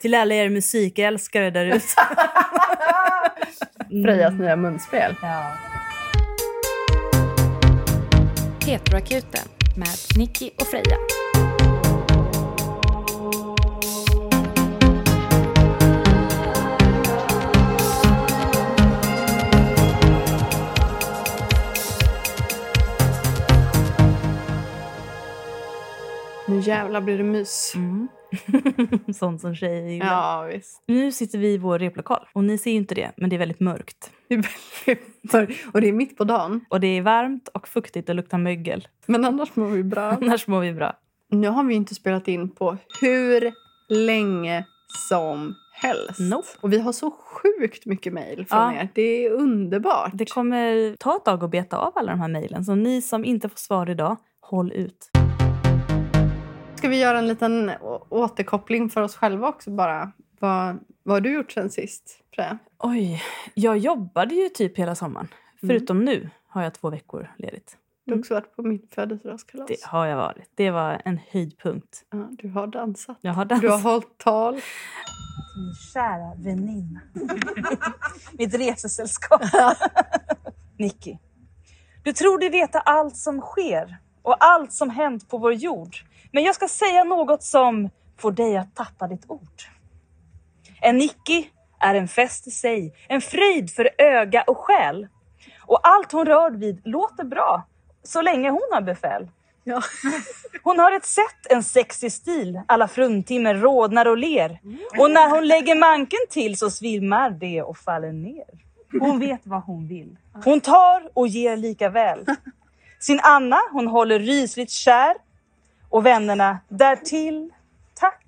Till alla er musikälskare där ute. Frejas nya munspel. Ja. Petroakuten med Nicky och Freja. Nu jävlar blir det mys. Mm. Sånt som tjejer gillar. Ja, visst. Nu sitter vi i vår replokal och ni ser ju inte det, men det är väldigt mörkt. Det är väldigt mörkt. Och det är mitt på dagen. Och det är varmt och fuktigt och luktar mögel. Men annars mår vi bra. Annars mår vi bra. Nu har vi inte spelat in på hur länge som helst. Nope. Och vi har så sjukt mycket mejl från Ja. er. Det är underbart. Det kommer ta ett tag att beta av alla de här mejlen. Så ni som inte får svar idag, håll ut. Ska vi göra en liten återkoppling för oss själva också bara? Vad, vad har du gjort sen sist, Freja? Oj, jag jobbade ju typ hela sommaren. Förutom nu har jag två veckor ledigt. Du har också varit på mitt födelsedagskalas. Det har jag varit. Det var en höjdpunkt. Ja, du har dansat. Jag har Du har dansat. hållit tal. Min kära väninna. Mitt resesällskap. Nicky. Du tror dig veta allt som sker och allt som hänt på vår jord. Men jag ska säga något som får dig att tappa ditt ord. En Nicky är en fest i sig, en fröjd för öga och själ. Och allt hon rör vid låter bra, så länge hon har befäl. Ja. Hon har ett sätt, en sexig stil. Alla fruntimmer rodnar och ler. Och när hon lägger manken till så svimmar det och faller ner. Hon vet vad hon vill. Hon tar och ger lika väl. Sin Anna, hon håller rysligt kär. Och vännerna därtill, tack.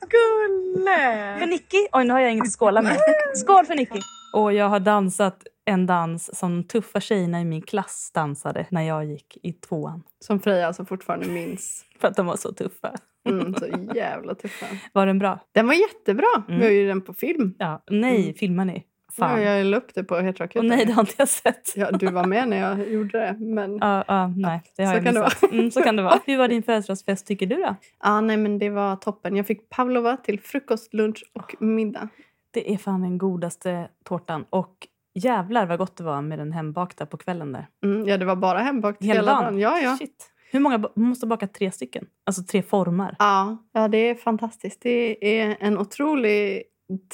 Gulle! För Nicky. Oj, nu har jag inget att skåla med. Skål för Nicky. Och jag har dansat en dans som de tuffa tjejerna i min klass dansade när jag gick i tvåan. Som Freja alltså fortfarande minns. För att de var så tuffa. Mm, så jävla tuffa. Var den bra? Den var jättebra. Vi Mm. har ju den på film. Ja, nej, Mm. filmar ni? Ja, Fan. jag la upp det på Och Heteroakuten. nej, det har inte jag sett. Ja, du var med när jag gjorde det. Men Ja, ja, nej, det har Så jag kan det missat. Mm, så kan det vara. Hur var din födelsedagsfest tycker du då? Ja, nej, men det var toppen. Jag fick pavlova till frukost, lunch och middag. Det är fan den godaste tårtan. Och jävlar vad gott det var med den hembakta på kvällen där. Mm, ja, det var bara hembakt hela, Hela dagen. dagen? Ja, ja. Shit. Hur många? Man måste baka tre stycken. Alltså tre formar. Ja, ja, det är fantastiskt. Det är en otrolig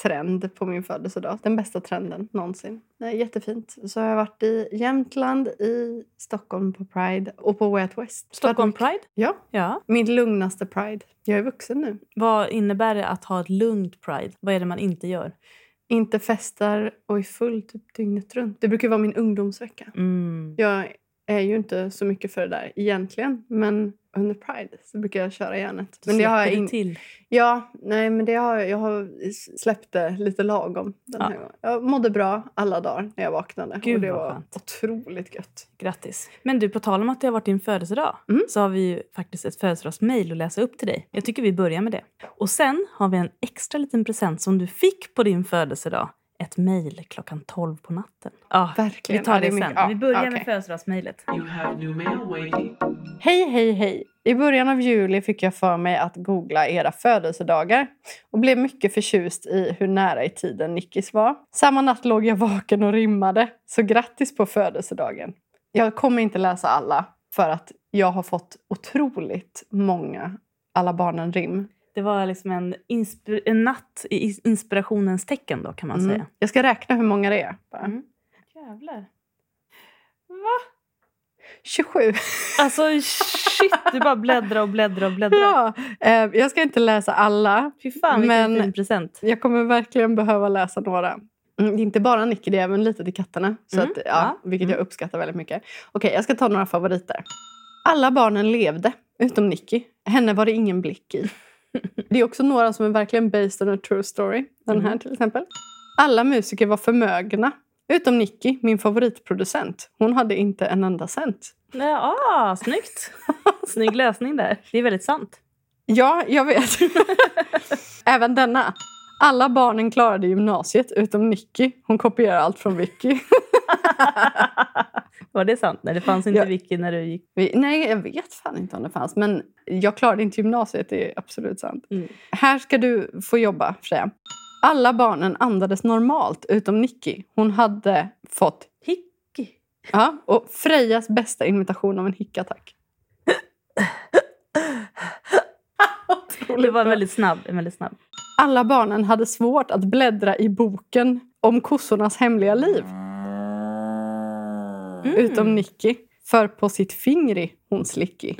trend på min födelsedag. Den bästa trenden någonsin. Jättefint. Så har jag varit i Jämtland, i Stockholm på Pride och på Way Out West. Stockholm Pride? Ja, Ja. min lugnaste Pride. Jag är vuxen nu. Vad innebär det att ha ett lugnt Pride? Vad är det man inte gör? Inte festar och är full typ dygnet runt. Det brukar vara min ungdomsvecka. Mm. Jag är ju inte så mycket för det där egentligen. Men under Pride så brukar jag köra järnet. Men det har jag in... till. Ja, nej men det har jag, jag har släppt det lite lagom den Ja. här gången. Jag mådde bra alla dagar när jag vaknade. Gud, och det var skönt. otroligt gött. Grattis. Men du, på tal om att det har varit din födelsedag Mm. så har vi ju faktiskt ett födelsedagsmail att läsa upp till dig. Jag tycker vi börjar med det. Och sen har vi en extra liten present som du fick på din födelsedag. Ett mejl klockan 12 på natten. Ja, Verkligen. vi tar Ja, det, sen. ja, vi börjar okej. med födelsedagsmejlet. Hej, hej, hej! I början av juli fick jag för mig att googla era födelsedagar och blev mycket förtjust i hur nära i tiden Nickis var. Samma natt låg jag vaken och rimmade, så grattis på födelsedagen. Jag kommer inte läsa alla för att jag har fått otroligt många Alla barnen-rim. Det var liksom en, en natt i inspirationens tecken då kan man Mm. säga. Jag ska räkna hur många det är. Bara. Mm. Jävlar. 27. Alltså shit, du bara bläddrar och bläddrar och bläddrar. Ja, eh, jag ska inte läsa alla. Fy fan vilken Men- fin present. Jag kommer verkligen behöva läsa några. Mm, inte bara Nicky, det är även lite till katterna. Så Mm, att, ja, ja, Vilket mm. jag uppskattar väldigt mycket. Okej, jag ska ta några favoriter. Alla barnen levde, utom Nicky. Henne var det ingen blick i. Det är också några som är verkligen based on a true story. Den här Mm. till exempel. Alla musiker var förmögna, utom Nicky, min favoritproducent. Hon hade inte en enda cent. Ja, ah, snyggt. Snygg lösning där. Det är väldigt sant. Ja, jag vet. Även denna. Alla barnen klarade gymnasiet utom Nicky. Hon kopierar allt från Vicky. Var det sant? Nej, det fanns inte Ja. wiki när du gick. Nej, jag vet fan inte om det fanns. Men jag klarade inte gymnasiet, det är absolut sant. Mm. Här ska du få jobba, Freja. Alla barnen andades normalt utom Nicky. Hon hade fått Hickey. ja, och Frejas bästa imitation av en hickattack. Det var väldigt snabb. Väldigt snabb. Alla barnen hade svårt att bläddra i boken om kossornas hemliga liv. Utom Nicky. För på sitt fingri hon slicky.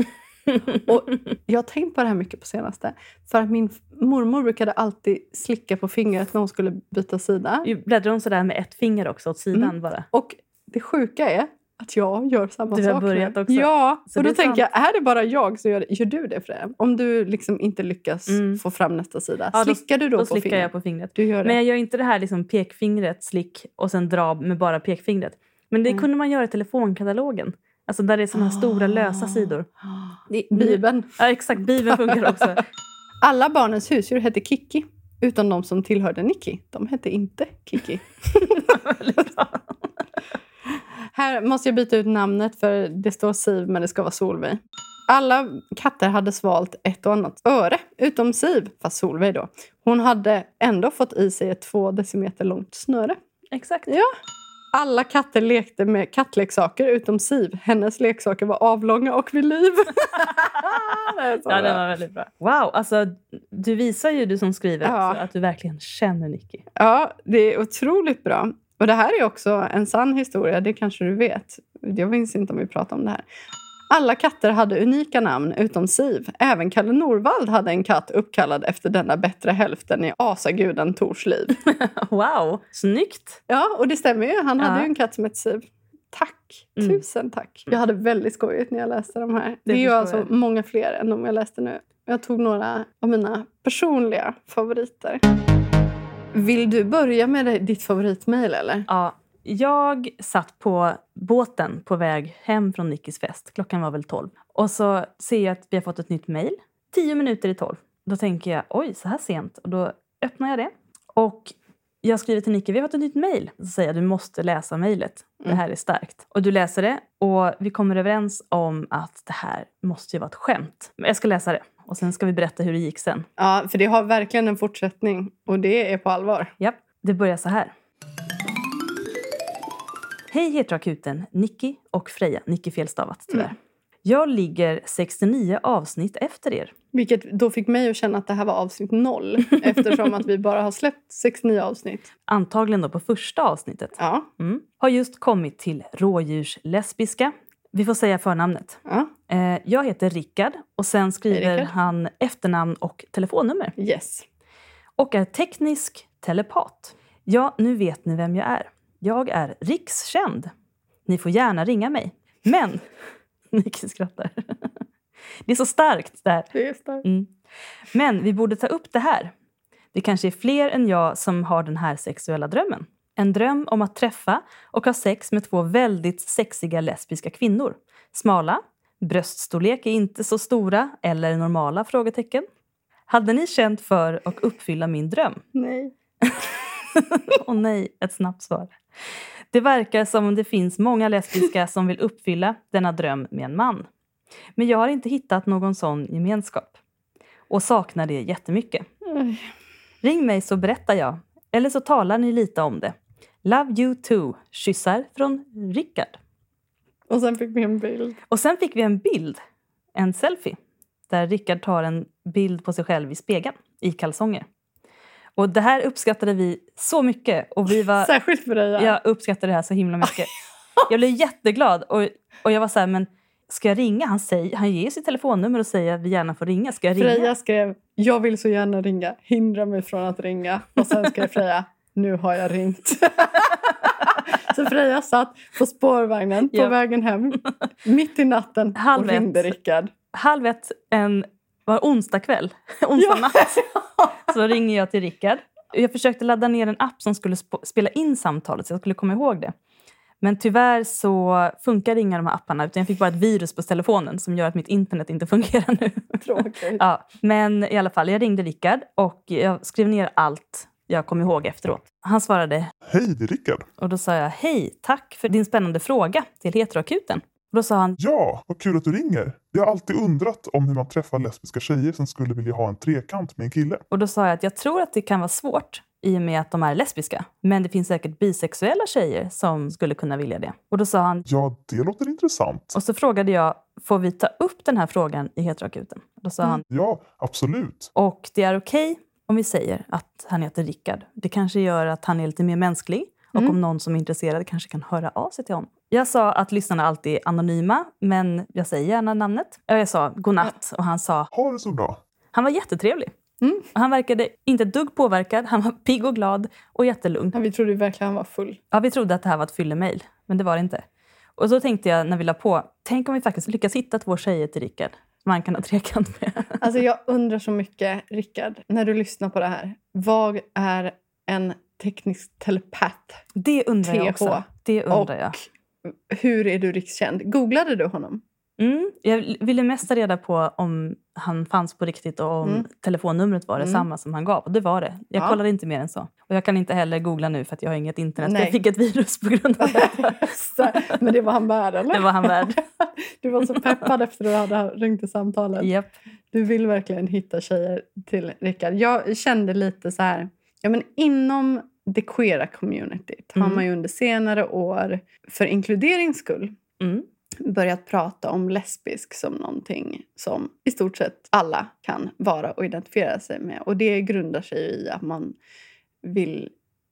Och jag har tänkt på det här mycket på senaste. För att min mormor brukade alltid slicka på fingret när hon skulle byta sida. Bläddrar hon sådär med ett finger också åt sidan Mm. bara? Och det sjuka är att jag gör samma Du har sak. nu. börjat också. Ja, Så och då tänker jag, är det bara jag som gör? Gör du det för det? Om du liksom inte lyckas Mm. få fram nästa sida, Ja, då- slickar du då, Då på slickar fingret? jag på fingret. Du gör det? Men jag gör inte det här liksom pekfingret, slick och sen dra med bara pekfingret. Men det Mm. kunde man göra i telefonkatalogen. Alltså där det är såna här stora lösa sidor. Det- Bibeln. Ja exakt, Bibeln funkar också. Alla barnens husdjur hette Kiki. Utom de som tillhörde Nicky. De hette inte bra. Här måste jag byta ut namnet för det står Siv men det ska vara Solveig. Alla katter hade svalt ett och annat öre, utom Siv, fast Solveig då. Hon hade ändå fått i sig ett två decimeter långt snöre. Exakt. Ja. Alla katter lekte med kattleksaker utom Siv. Hennes leksaker var avlånga och vid liv. Det Ja, den var väldigt bra. Wow, alltså du visar ju du som skriver Ja. att du verkligen känner Nicky. Ja, det är otroligt bra. Och det här är också en sann historia, det kanske du vet. Jag minns inte om vi pratade om det här. Alla katter hade unika namn utom Siv. Även Kalle Norvald hade en katt uppkallad efter denna bättre hälften i asaguden Tors liv. Wow, snyggt! Ja, och det stämmer ju. Han hade Ja. ju en katt som hette Siv. Tack! Mm. Tusen tack. Jag hade väldigt skojigt när jag läste de här. Det, är ju alltså många fler än de jag läste nu. Jag tog några av mina personliga favoriter. Vill du börja med det- ditt favoritmejl eller? Ja, jag satt på båten på väg hem från Nickis fest. Klockan var väl 12. Och så ser jag att vi har fått ett nytt mejl. Tio minuter i tolv. Då tänker jag, oj, så här sent. Och då öppnar jag det. Och jag skriver till Nicky, vi har fått ett nytt mejl. Så säger jag, du måste läsa mejlet. Det här är starkt. Och du läser det. Och vi kommer överens om att det här måste ju vara ett skämt. Men jag ska läsa det. Och sen ska vi berätta hur det gick sen. Ja, för det har verkligen en fortsättning och det är på allvar. Japp, det börjar så här. Hej Heteroakuten, Nicky och Freja. Nicky felstavat tyvärr. Jag ligger 69 avsnitt efter er. Vilket då fick mig att känna att det här var avsnitt noll eftersom att vi bara har släppt 69 avsnitt. Antagligen då på första avsnittet. Ja, Mm. Har just kommit till rådjurslesbiska. Vi får säga förnamnet. ja. Eh, jag heter Rickard och sen skriver Rickard. han efternamn och telefonnummer. yes. och är teknisk telepat. Ja, nu vet ni vem jag är. Jag är rikskänd. Ni får gärna ringa mig. Men... Nicky skrattar. Det är så starkt det här. Det är starkt. Mm. Men vi borde ta upp det här. Det kanske är fler än jag som har den här sexuella drömmen. En dröm om att träffa och ha sex med två väldigt sexiga lesbiska kvinnor. Smala, bröststorlek är inte så stora eller normala? frågetecken. Hade ni känt för att uppfylla min dröm? Nej. Åh nej, ett snabbt svar. Det verkar som om det finns många lesbiska som vill uppfylla denna dröm med en man. Men jag har inte hittat någon sån gemenskap. Och saknar det jättemycket. Ring mig så berättar jag. Eller så talar ni lite om det. Love you too. Kyssar från Rickard. Och sen fick vi en bild. Och sen fick vi en bild. En selfie. Där Rickard tar en bild på sig själv i spegeln. I kalsonger. Och det här uppskattade vi så mycket. Och vi var... Särskilt för dig. ja. Jag uppskattar det här så himla mycket. Jag blev jätteglad. Och, och jag var så här, men ska jag ringa? Han, säger, han ger sitt telefonnummer och säger att vi gärna får ringa. Ska jag ringa? Freja skrev jag vill så gärna ringa, hindra mig från att ringa. Och sen skrev Freja nu har jag ringt. så Freja satt på spårvagnen på Ja. vägen hem mitt i natten Halv och ringde. Rickard. Halv ett en var onsdag kväll, onsdag natt, så ringer jag till Rickard. Jag försökte ladda ner en app som skulle sp- spela in samtalet så jag skulle komma ihåg det. Men tyvärr så funkar inga av de här apparna utan jag fick bara ett virus på telefonen som gör att mitt internet inte fungerar nu. Tråkigt. Ja, men i alla fall, jag ringde Rickard och jag skrev ner allt jag kom ihåg efteråt. Han svarade Hej, det är Rickard. och då sa jag hej, tack för din spännande fråga till heteroakuten. Och då sa han Ja, vad kul att du ringer. Jag har alltid undrat om hur man träffar lesbiska tjejer som skulle vilja ha en trekant med en kille. och då sa jag att jag tror att det kan vara svårt i och med att de är lesbiska. Men det finns säkert bisexuella tjejer som skulle kunna vilja det. Och då sa han Ja, det låter intressant. och så frågade jag, får vi ta upp den här frågan i heteroakuten? Då sa han, Ja, absolut. och det är okej om vi säger att han heter Rickard. Det kanske gör att han är lite mer mänsklig. Och om någon som är intresserad kanske kan höra av sig till honom. Jag sa att lyssnarna alltid är anonyma, men jag säger gärna namnet. Och Jag sa godnatt och han sa, Ha det så bra. han var jättetrevlig. Han verkade inte ett dugg påverkad, han var pigg och glad och jättelugn. Ja, vi trodde verkligen han var full. Ja, vi trodde att det här var ett fyllemail, men det var det inte. Och så tänkte jag när vi la på, tänk om vi faktiskt lyckas hitta två tjejer till Rickard som han kan ha trekant med. Alltså jag undrar så mycket, Rickard, när du lyssnar på det här. Vad är en teknisk telepat? Det undrar jag också. Det undrar jag. Hur är du rikskänd? Googlade du honom? Mm, jag ville mest ta reda på om han fanns på riktigt och om Mm. telefonnumret var detsamma som han gav. Och det var det. Jag Ja. kollade inte mer än så. Och jag kan inte heller googla nu för att jag har inget internet. Nej. Jag fick ett virus på grund av det. Så- Men det var han värd, eller? Det var han värd. Du var så peppad efter att du hade ringt i samtalet. Japp. Du vill verkligen hitta tjejer till Rickard. Jag kände lite så här... Ja, men inom det queera communityt har Mm. man ju under senare år, för inkluderings skull, Mm. börjat prata om lesbisk som någonting som i stort sett alla kan vara och identifiera sig med. Och det grundar sig i att man vill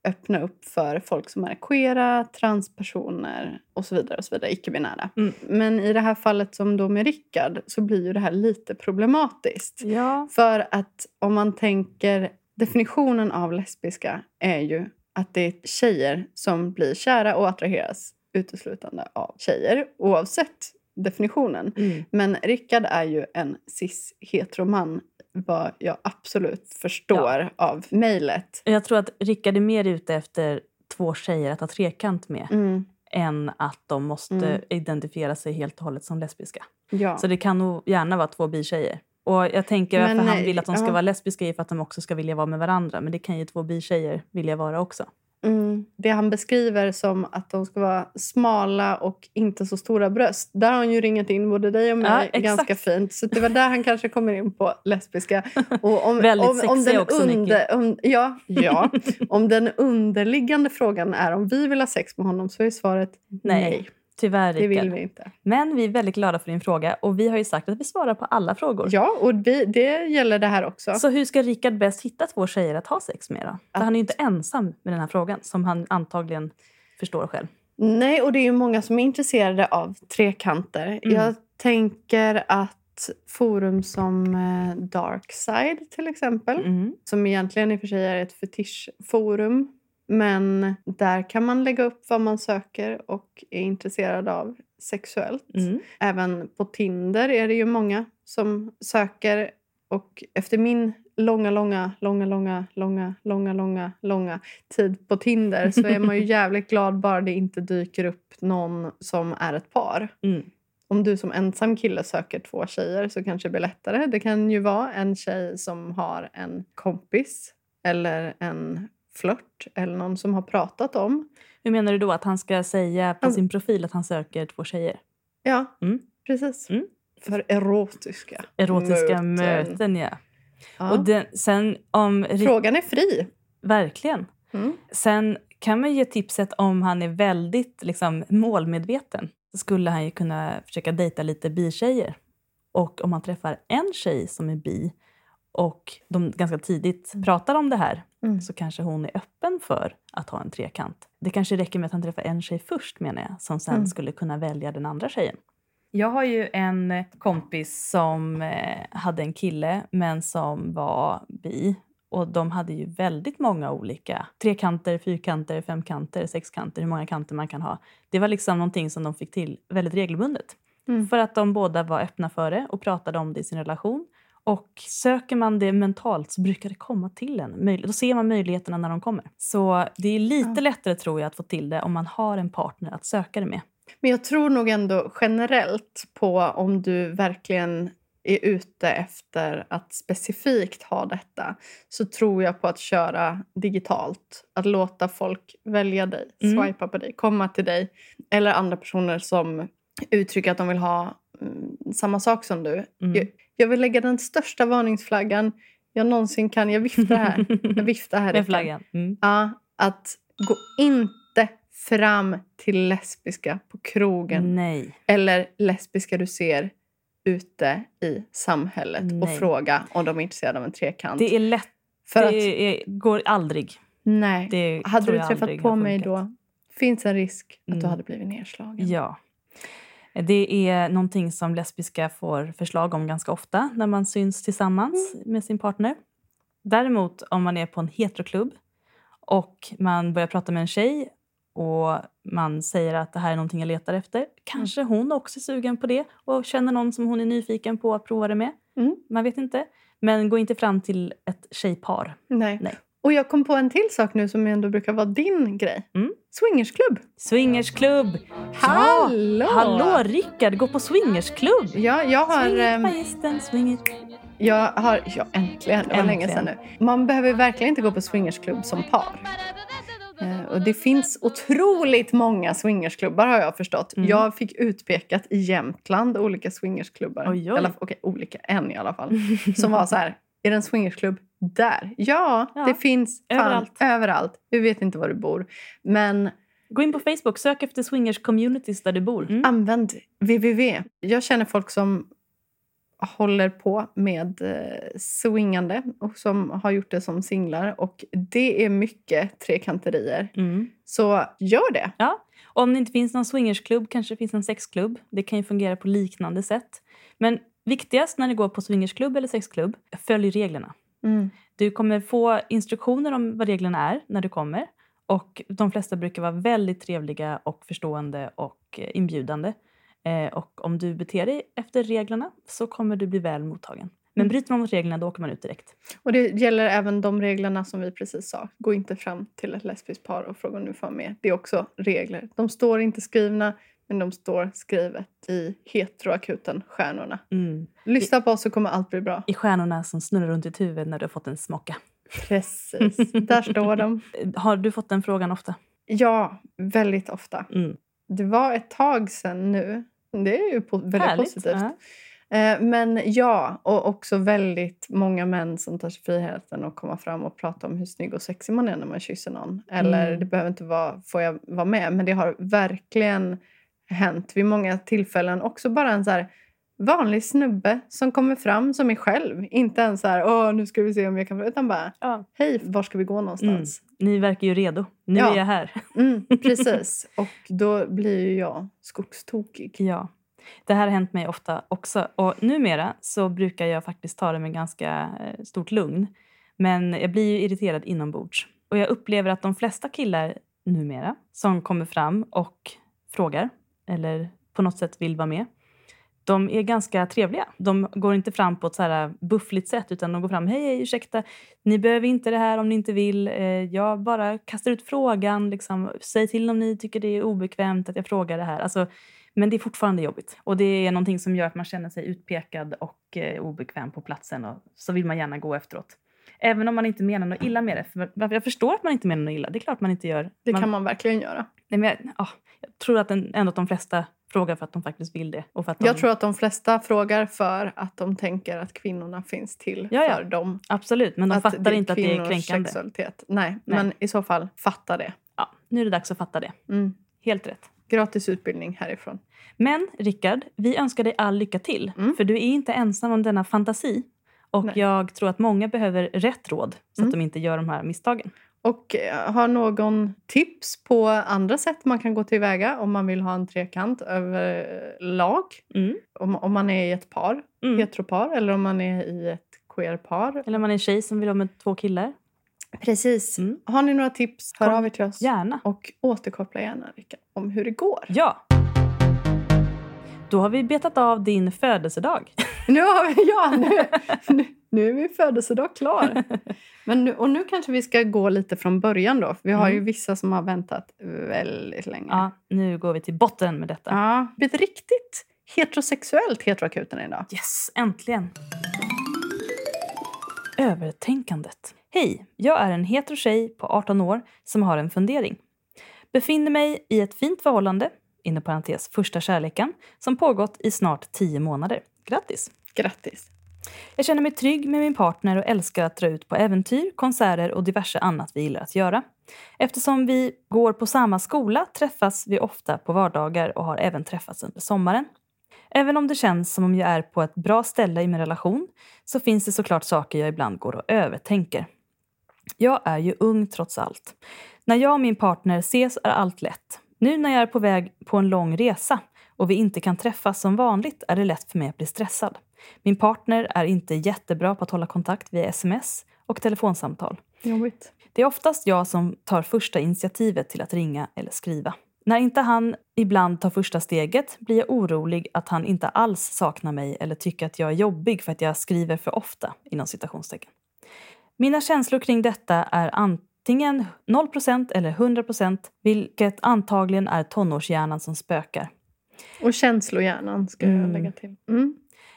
öppna upp för folk som är queera, transpersoner och så vidare, och så vidare icke-binära. Mm. Men i det här fallet som då med Rickard så blir ju det här lite problematiskt. Ja. För att om man tänker definitionen av lesbiska är ju att det är tjejer som blir kära och attraheras uteslutande av tjejer oavsett definitionen. Mm. Men Rickard är ju en cis-heteroman vad jag absolut förstår av mejlet. Jag tror att Rickard är mer ute efter två tjejer att ha trekant med Mm, än att de måste Mm. identifiera sig helt och hållet som lesbiska. ja. Så det kan nog gärna vara två bitjejer. Och jag tänker Men varför han nej, vill att de ska ja. vara lesbiska är för att de också ska vilja vara med varandra. Men det kan ju två bitjejer vilja vara också. Mm. Det han beskriver som att de ska vara smala och inte så stora bröst. Där har han ju ringat in både dig och mig Ja, ganska fint. Så det var där han kanske kommer in på lesbiska. Och om, Väldigt om, om den också, under, om, ja, ja. om den underliggande frågan är om vi vill ha sex med honom så är svaret nej. Nej, Tyvärr det vill vi inte. Men vi är väldigt glada för din fråga och vi har ju sagt att vi svarar på alla frågor. Ja, och vi, det gäller det här också. Så hur ska Rickard bäst hitta två tjejer att ha sex med då? Att- han är ju inte ensam med den här frågan som han antagligen förstår själv. Nej, och det är ju många som är intresserade av trekanter. Mm. Jag tänker att forum som eh, Darkside till exempel, Mm. som egentligen i och för sig är ett fetischforum, men där kan man lägga upp vad man söker och är intresserad av sexuellt. Mm. Även på Tinder är det ju många som söker och efter min långa, långa, långa, långa, långa, långa, långa, långa tid på Tinder så är man ju jävligt glad bara det inte dyker upp någon som är ett par. Mm. Om du som ensam kille söker två tjejer så kanske det blir lättare. Det kan ju vara en tjej som har en kompis eller en flört eller någon som har pratat om. Hur menar du då? Att han ska säga på Mm. sin profil att han söker två tjejer? Ja, Mm. precis. Mm. För erotiska, Erotiska möten, ja. Ja. Och den, sen om... Frågan är fri. Verkligen. Mm. Sen kan man ge tipset om han är väldigt liksom, målmedveten. Så skulle han ju kunna försöka dejta lite bitjejer. Och om han träffar en tjej som är bi och de ganska tidigt pratar om det här Mm. så kanske hon är öppen för att ha en trekant. Det kanske räcker med att han träffar en tjej först menar jag, som sen Mm. skulle kunna välja den andra tjejen. Jag har ju en kompis som eh, hade en kille men som var bi. Och de hade ju väldigt många olika trekanter, fyrkanter, femkanter, sexkanter, hur många kanter man kan ha. Det var liksom någonting som de fick till väldigt regelbundet. Mm. För att de båda var öppna för det och pratade om det i sin relation. Och söker man det mentalt så brukar det komma till en. Då ser man möjligheterna när de kommer. Så det är lite Ja. lättare tror jag att få till det om man har en partner att söka det med. Men jag tror nog ändå generellt på om du verkligen är ute efter att specifikt ha detta så tror jag på att köra digitalt. Att låta folk välja dig, Mm. swipa på dig, komma till dig. Eller andra personer som uttrycker att de vill ha mm, samma sak som du. Mm. Jag, jag vill lägga den största varningsflaggan jag någonsin kan. Jag viftar här. Jag viftar här. Med flaggan. Mm. Ja, att gå inte fram till lesbiska på krogen Nej. eller lesbiska du ser ute i samhället och Nej. fråga om de är intresserade av en trekant. Det är lätt. För att, det är, går aldrig. nej. Det Hade du träffat på mig då finns en risk att du Mm. hade blivit nedslagen. Ja. Det är någonting som lesbiska får förslag om ganska ofta när man syns tillsammans Mm. med sin partner. Däremot om man är på en heteroklubb och man börjar prata med en tjej och man säger att det här är någonting jag letar efter. Kanske hon också är sugen på det och känner någon som hon är nyfiken på att prova det med. Mm. Man vet inte. Men gå inte fram till ett tjejpar. Nej. Nej. Och jag kom på en till sak nu som ändå brukar vara din grej. Mm. Swingersklubb. Swingersklubb! Hallå! Ja, hallå Rickard! Gå på swingersklubb! Ja, jag har... Swinger, ehm, magistern, swinger. Jag har, ja äntligen, det var länge sedan nu. Man behöver verkligen inte gå på swingersklubb som par. Eh, Och det finns otroligt många swingersklubbar har jag förstått. Mm. Jag fick utpekat i Jämtland olika swingersklubbar. Oj, oj. Eller okej, olika, en i alla fall. Som var så här, är det en swingersklubb där? Ja, Ja, det finns fan, överallt. överallt. Vi vet inte var du bor. Men Gå in på Facebook, sök efter swingers communities där du bor. Mm. Använd www. Jag känner folk som håller på med eh, swingande och som har gjort det som singlar. Och det är mycket trekanterier. Mm. Så gör det. Och Om det inte finns någon swingersklubb kanske det finns en sexklubb. Det kan ju fungera på liknande sätt. Men viktigast när du går på swingersklubb eller sexklubb, följ reglerna. Mm. Du kommer få instruktioner om vad reglerna är när du kommer. Och De flesta brukar vara väldigt trevliga och förstående och eh, inbjudande. Eh, och om du beter dig efter reglerna så kommer du bli väl mottagen. Men Mm. bryter man mot reglerna då åker man ut direkt. Och det gäller även de reglerna som vi precis sa. Gå inte fram till ett lesbiskt par och fråga om du får med. Det är också regler. De står inte skrivna, men de står skrivet i heteroakuten Stjärnorna. Mm. Lyssna på oss så kommer allt bli bra. I stjärnorna som snurrar runt ditt huvud när du har fått en smocka. Precis, där står de. Har du fått den frågan ofta? Ja, väldigt ofta. Mm. Det var ett tag sedan nu. Det är ju po- väldigt Härligt. positivt. Ja. Eh, men ja, och också väldigt många män som tar sig friheten att komma fram och prata om hur snygg och sexig man är när man kysser någon. Eller Mm. det behöver inte vara, får jag vara med? Men det har verkligen hänt vid många tillfällen. Också bara en så här vanlig snubbe som kommer fram som är själv. Inte en så här, åh nu ska vi se om jag kan... Utan bara, Ja. hej, var ska vi gå någonstans? Ni verkar ju redo. Nu Ja. är jag här. Mm, precis. Och då blir ju jag skogstokig. Ja. Det här har hänt mig ofta också. Och numera så brukar jag faktiskt ta det med ganska eh, stort lugn. Men jag blir ju irriterad inombords. Och jag upplever att de flesta killar numera som kommer fram och frågar eller på något sätt vill vara med. De är ganska trevliga. De går inte fram på ett så här buffligt sätt utan de går fram. Hej, hej, ursäkta. Ni behöver inte det här om ni inte vill. Eh, Jag bara kastar ut frågan. Liksom. Säg till om ni tycker det är obekvämt att jag frågar det här. Alltså, men det är fortfarande jobbigt. Och det är någonting som gör att man känner sig utpekad och eh, obekväm på platsen. Och så vill man gärna gå efteråt. Även om man inte menar något illa med det. För jag förstår att man inte menar något illa. Det är klart man inte gör. Det man, kan man verkligen göra. Nej, men jag, ja, jag tror att den, ändå att de flesta frågar för att de faktiskt vill det. Och för att de, Jag tror att de flesta frågar för att de tänker att kvinnorna finns till Ja, ja. för dem. Absolut, men de att fattar inte att det är kränkande. sexualitet. Nej, Nej. men i så fall fatta det. Ja, nu är det dags att fatta det. Mm. Helt rätt. Gratis utbildning härifrån. Men Rickard, vi önskar dig all lycka till. Mm. För du är inte ensam om denna fantasi. Och Nej. jag tror att många behöver rätt råd så Mm. att de inte gör de här misstagen. Och eh, har någon tips på andra sätt man kan gå tillväga om man vill ha en trekant överlag? Mm. Om, om man är i ett par, Mm. heteropar, eller om man är i ett queerpar. Eller om man är en tjej som vill ha med två killar. Precis. Mm. Har ni några tips, hör Kom av er till oss. Gärna. Och återkoppla gärna, Rika, om hur det går. Ja! Då har vi betat av din födelsedag. Nu har vi, ja, nu, nu, nu är min födelsedag klar. Men nu, och nu kanske vi ska gå lite från början då. Vi har ju Mm. vissa som har väntat väldigt länge. Ja, nu går vi till botten med detta. Ja, ett riktigt heterosexuellt heteroakuten idag. Yes, äntligen! Övertänkandet. Hej, jag är en hetero tjej på 18 år som har en fundering. Befinner mig i ett fint förhållande, inom parentes första kärleken, som pågått i snart 10 månader. Grattis! Grattis. Jag känner mig trygg med min partner och älskar att dra ut på äventyr, konserter och diverse annat vi gillar att göra. Eftersom vi går på samma skola träffas vi ofta på vardagar och har även träffats under sommaren. Även om det känns som om jag är på ett bra ställe i min relation så finns det såklart saker jag ibland går och övertänker. Jag är ju ung trots allt. När jag och min partner ses är allt lätt. Nu när jag är på väg på en lång resa och vi inte kan träffas som vanligt är det lätt för mig att bli stressad. Min partner är inte jättebra på att hålla kontakt via sms och telefonsamtal. Jobbigt. Det är oftast jag som tar första initiativet till att ringa eller skriva. När inte han ibland tar första steget blir jag orolig att han inte alls saknar mig eller tycker att jag är jobbig för att jag skriver för ofta. inom citationstecken. Mina känslor kring detta är antingen 0% eller 100 vilket antagligen är tonårshjärnan som spökar. Och känslohjärnan ska jag Mm. lägga till. Mm.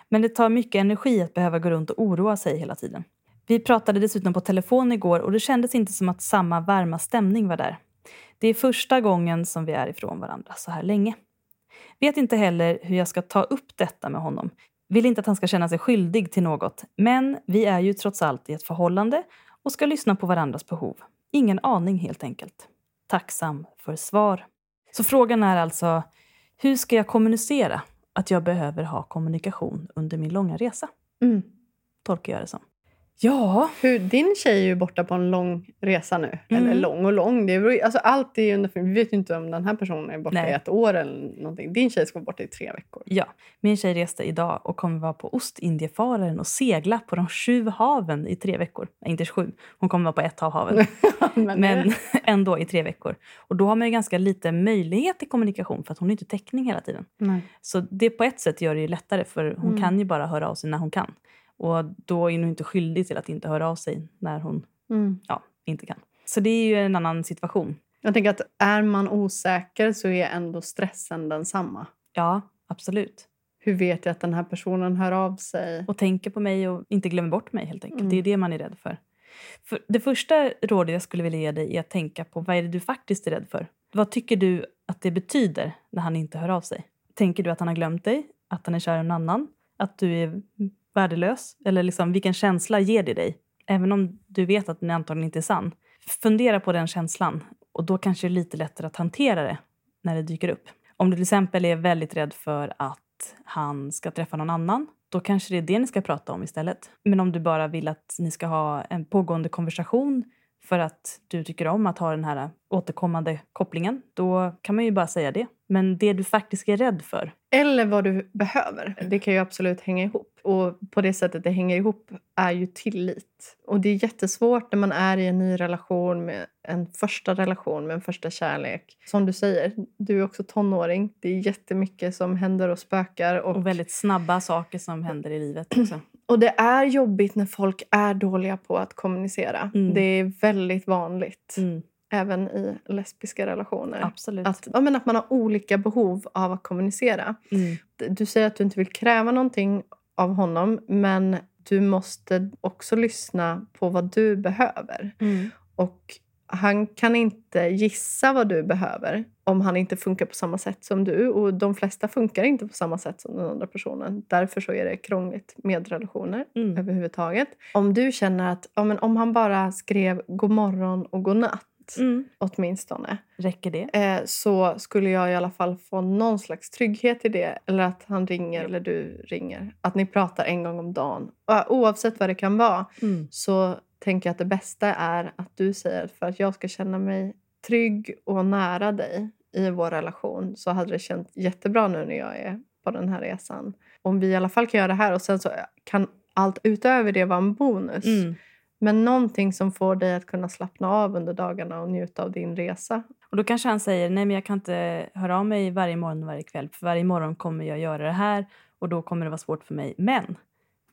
Men det tar mycket energi att behöva gå runt och oroa sig hela tiden. Vi pratade dessutom på telefon igår och det kändes inte som att samma varma stämning var där. Det är första gången som vi är ifrån varandra så här länge. Vet inte heller hur jag ska ta upp detta med honom. Vill inte att han ska känna sig skyldig till något. Men vi är ju trots allt i ett förhållande och ska lyssna på varandras behov. Ingen aning helt enkelt. Tacksam för svar. Så frågan är alltså, hur ska jag kommunicera att jag behöver ha kommunikation under min långa resa? Mm. Tolkar jag det som. Ja, Hur, din tjej är ju borta på en lång resa nu. Mm. Eller lång och lång. Det beror, alltså allt är ju vi vet ju inte om den här personen är borta Nej. i ett år eller någonting. Din tjej ska vara borta i tre veckor. Ja, min tjej reste idag och kommer vara på Ostindiefararen och segla på de sju haven i tre veckor. Nej, inte sju, hon kommer vara på ett av haven. Men, Men ändå i tre veckor. Och då har man ju ganska lite möjlighet till kommunikation för att hon har inte täckning hela tiden. Nej. Så det på ett sätt gör det ju lättare för hon Mm. kan ju bara höra av sig när hon kan. Och då är hon inte skyldig till att inte höra av sig när hon Mm. ja, inte kan. Så det är ju en annan situation. Jag tänker att är man osäker så är ändå stressen densamma. Ja, absolut. Hur vet jag att den här personen hör av sig? och tänker på mig och inte glömmer bort mig helt enkelt. Mm. Det är det man är rädd för. för. Det första rådet jag skulle vilja ge dig är att tänka på vad är det du faktiskt är rädd för. Vad tycker du att det betyder när han inte hör av sig? Tänker du att han har glömt dig? Att han är kär i en annan? Att du är värdelös? Eller liksom, vilken känsla ger det dig? Även om du vet att den antagligen inte är sann. Fundera på den känslan och då kanske det är lite lättare att hantera det när det dyker upp. Om du till exempel är väldigt rädd för att han ska träffa någon annan, då kanske det är det ni ska prata om istället. Men om du bara vill att ni ska ha en pågående konversation för att du tycker om att ha den här återkommande kopplingen, då kan man ju bara säga det. Men det du faktiskt är rädd för, Eller vad du behöver. Det kan ju absolut hänga ihop. Och på det sättet det hänger ihop är ju tillit. Och det är jättesvårt när man är i en ny relation med en första relation med en första kärlek. Som du säger, du är också tonåring. Det är jättemycket som händer och spökar. Och, och väldigt snabba saker som händer i livet också. Och det är jobbigt när folk är dåliga på att kommunicera. Mm. Det är väldigt vanligt. Mm, Även i lesbiska relationer. absolut. Att, ja, men att man har olika behov av att kommunicera. Mm, Du säger att du inte vill kräva någonting av honom men du måste också lyssna på vad du behöver. mm, Och han kan inte gissa vad du behöver om han inte funkar på samma sätt som du. Och de flesta funkar inte på samma sätt som den andra personen. Därför så är det krångligt med relationer mm, överhuvudtaget. Om du känner att ja, men om han bara skrev god morgon och god natt mm. åtminstone Räcker det? eh, så skulle jag i alla fall få någon slags trygghet i det. Eller att han ringer eller du ringer. Att ni pratar en gång om dagen. Och Oavsett vad det kan vara Mm, så tänker jag att det bästa är att du säger för att jag ska känna mig trygg och nära dig i vår relation så hade det känts jättebra nu när jag är på den här resan. Om vi i alla fall kan göra det här och sen så kan allt utöver det vara en bonus. mm. Men någonting som får dig att kunna slappna av under dagarna och njuta av din resa. Och då kanske han säger, nej men jag kan inte höra av mig varje morgon och varje kväll. För varje morgon kommer jag göra det här och då kommer det vara svårt för mig. Men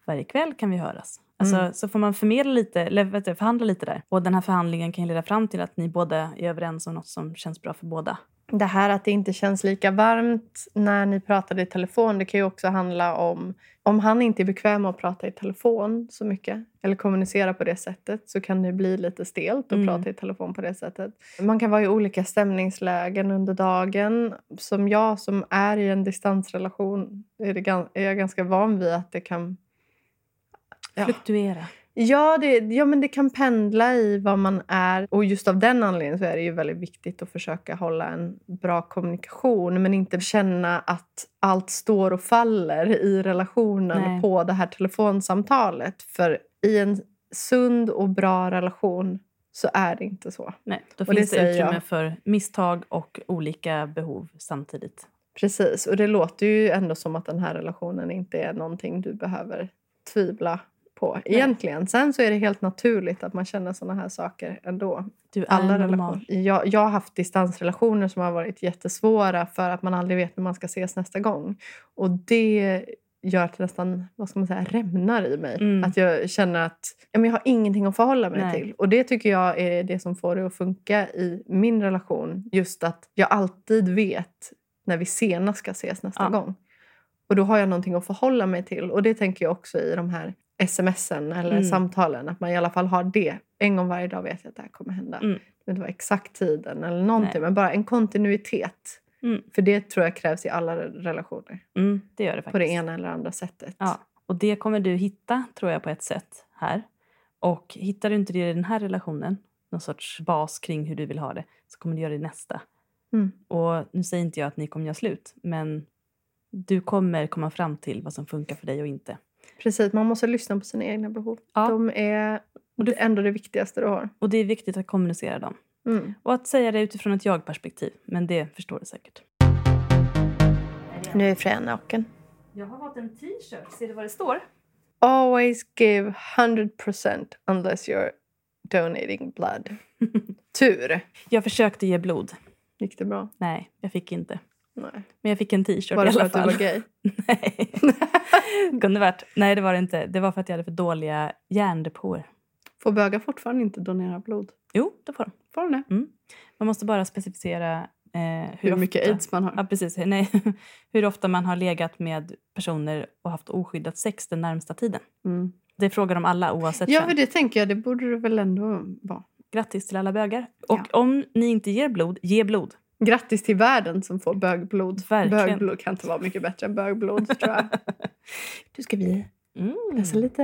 varje kväll kan vi höras. Alltså, Mm. Så får man förmedla lite, eller vet du, förhandla lite där. Och den här förhandlingen kan leda fram till att ni båda är överens om något som känns bra för båda. Det här att det inte känns lika varmt när ni pratade i telefon. Det kan ju också handla om... Om han inte är bekväm med att prata i telefon så mycket eller kommunicera på det sättet så kan det bli lite stelt att Mm. prata i telefon på det sättet. Man kan vara i olika stämningslägen under dagen. Som jag som är i en distansrelation är, det, är jag ganska van vid att det kan... Ja. Fluktuera. Ja, det, ja, men det kan pendla i vad man är. Och just av den anledningen så är det ju väldigt viktigt att försöka hålla en bra kommunikation men inte känna att allt står och faller i relationen Nej. på det här telefonsamtalet. För i en sund och bra relation så är det inte så. Nej, då Och det finns det, säger utrymme jag. för misstag och olika behov samtidigt. Precis, och det låter ju ändå som att den här relationen inte är någonting du behöver tvivla på egentligen. Sen så är det helt naturligt att man känner såna här saker ändå. Du är Alla normal. relationer. Jag, jag har haft distansrelationer som har varit jättesvåra för att man aldrig vet när man ska ses nästa gång. Och det gör att det nästan vad ska man säga, rämnar i mig. Mm. Att jag känner att ja, men jag har ingenting att förhålla mig Nej. till. Och det tycker jag är det som får det att funka i min relation. Just att jag alltid vet när vi senast ska ses nästa Ja. gång. Och då har jag någonting att förhålla mig till. Och det tänker jag också i de här smsen eller Mm. samtalen. Att man i alla fall har det. En gång varje dag vet jag att det här kommer hända. Mm. Men det var exakt tiden eller någonting. Nej. Men bara en kontinuitet. Mm. För det tror jag krävs i alla re- relationer. Mm, det gör det faktiskt. På det ena eller andra sättet. Ja, och det kommer du hitta tror jag på ett sätt här. Och hittar du inte det i den här relationen, någon sorts bas kring hur du vill ha det, så kommer du göra det i nästa. Mm. Och nu säger inte jag att ni kommer göra slut, men du kommer komma fram till vad som funkar för dig och inte. Precis, man måste lyssna på sina egna behov. Ja. De är Och du- ändå det viktigaste du har. Och det är viktigt att kommunicera dem. Mm. Och att säga det utifrån ett jag-perspektiv, men det förstår du säkert. Nu är Freja naken. Jag har valt en t-shirt, ser du vad det står? Always give 100% unless you're donating blood. Tur. Jag försökte ge blod. Gick det bra? Nej, jag fick inte. Nej. Men jag fick en t-shirt Var i det för alla att du fall. var gay? Nej. Kunde varit. Nej, det var det inte. Det var för att jag hade för dåliga järndepåer. Får bögar fortfarande inte donera blod? Jo, det får de. Får de det? Man måste bara specificera eh, hur, Hur, mycket ofta, aids man har? Ja, precis. Nej, hur ofta man har legat med personer och haft oskyddat sex den närmsta tiden. Mm. Det frågar de alla oavsett Ja, för det tänker jag. Det borde det väl ändå vara. Grattis till alla bögar. Och Ja. om ni inte ger blod, ge blod. Grattis till världen som får bögblod. Verkligen. Bögblod kan inte vara mycket bättre än bögblod, tror jag. Du ska vi Mm. läsa lite...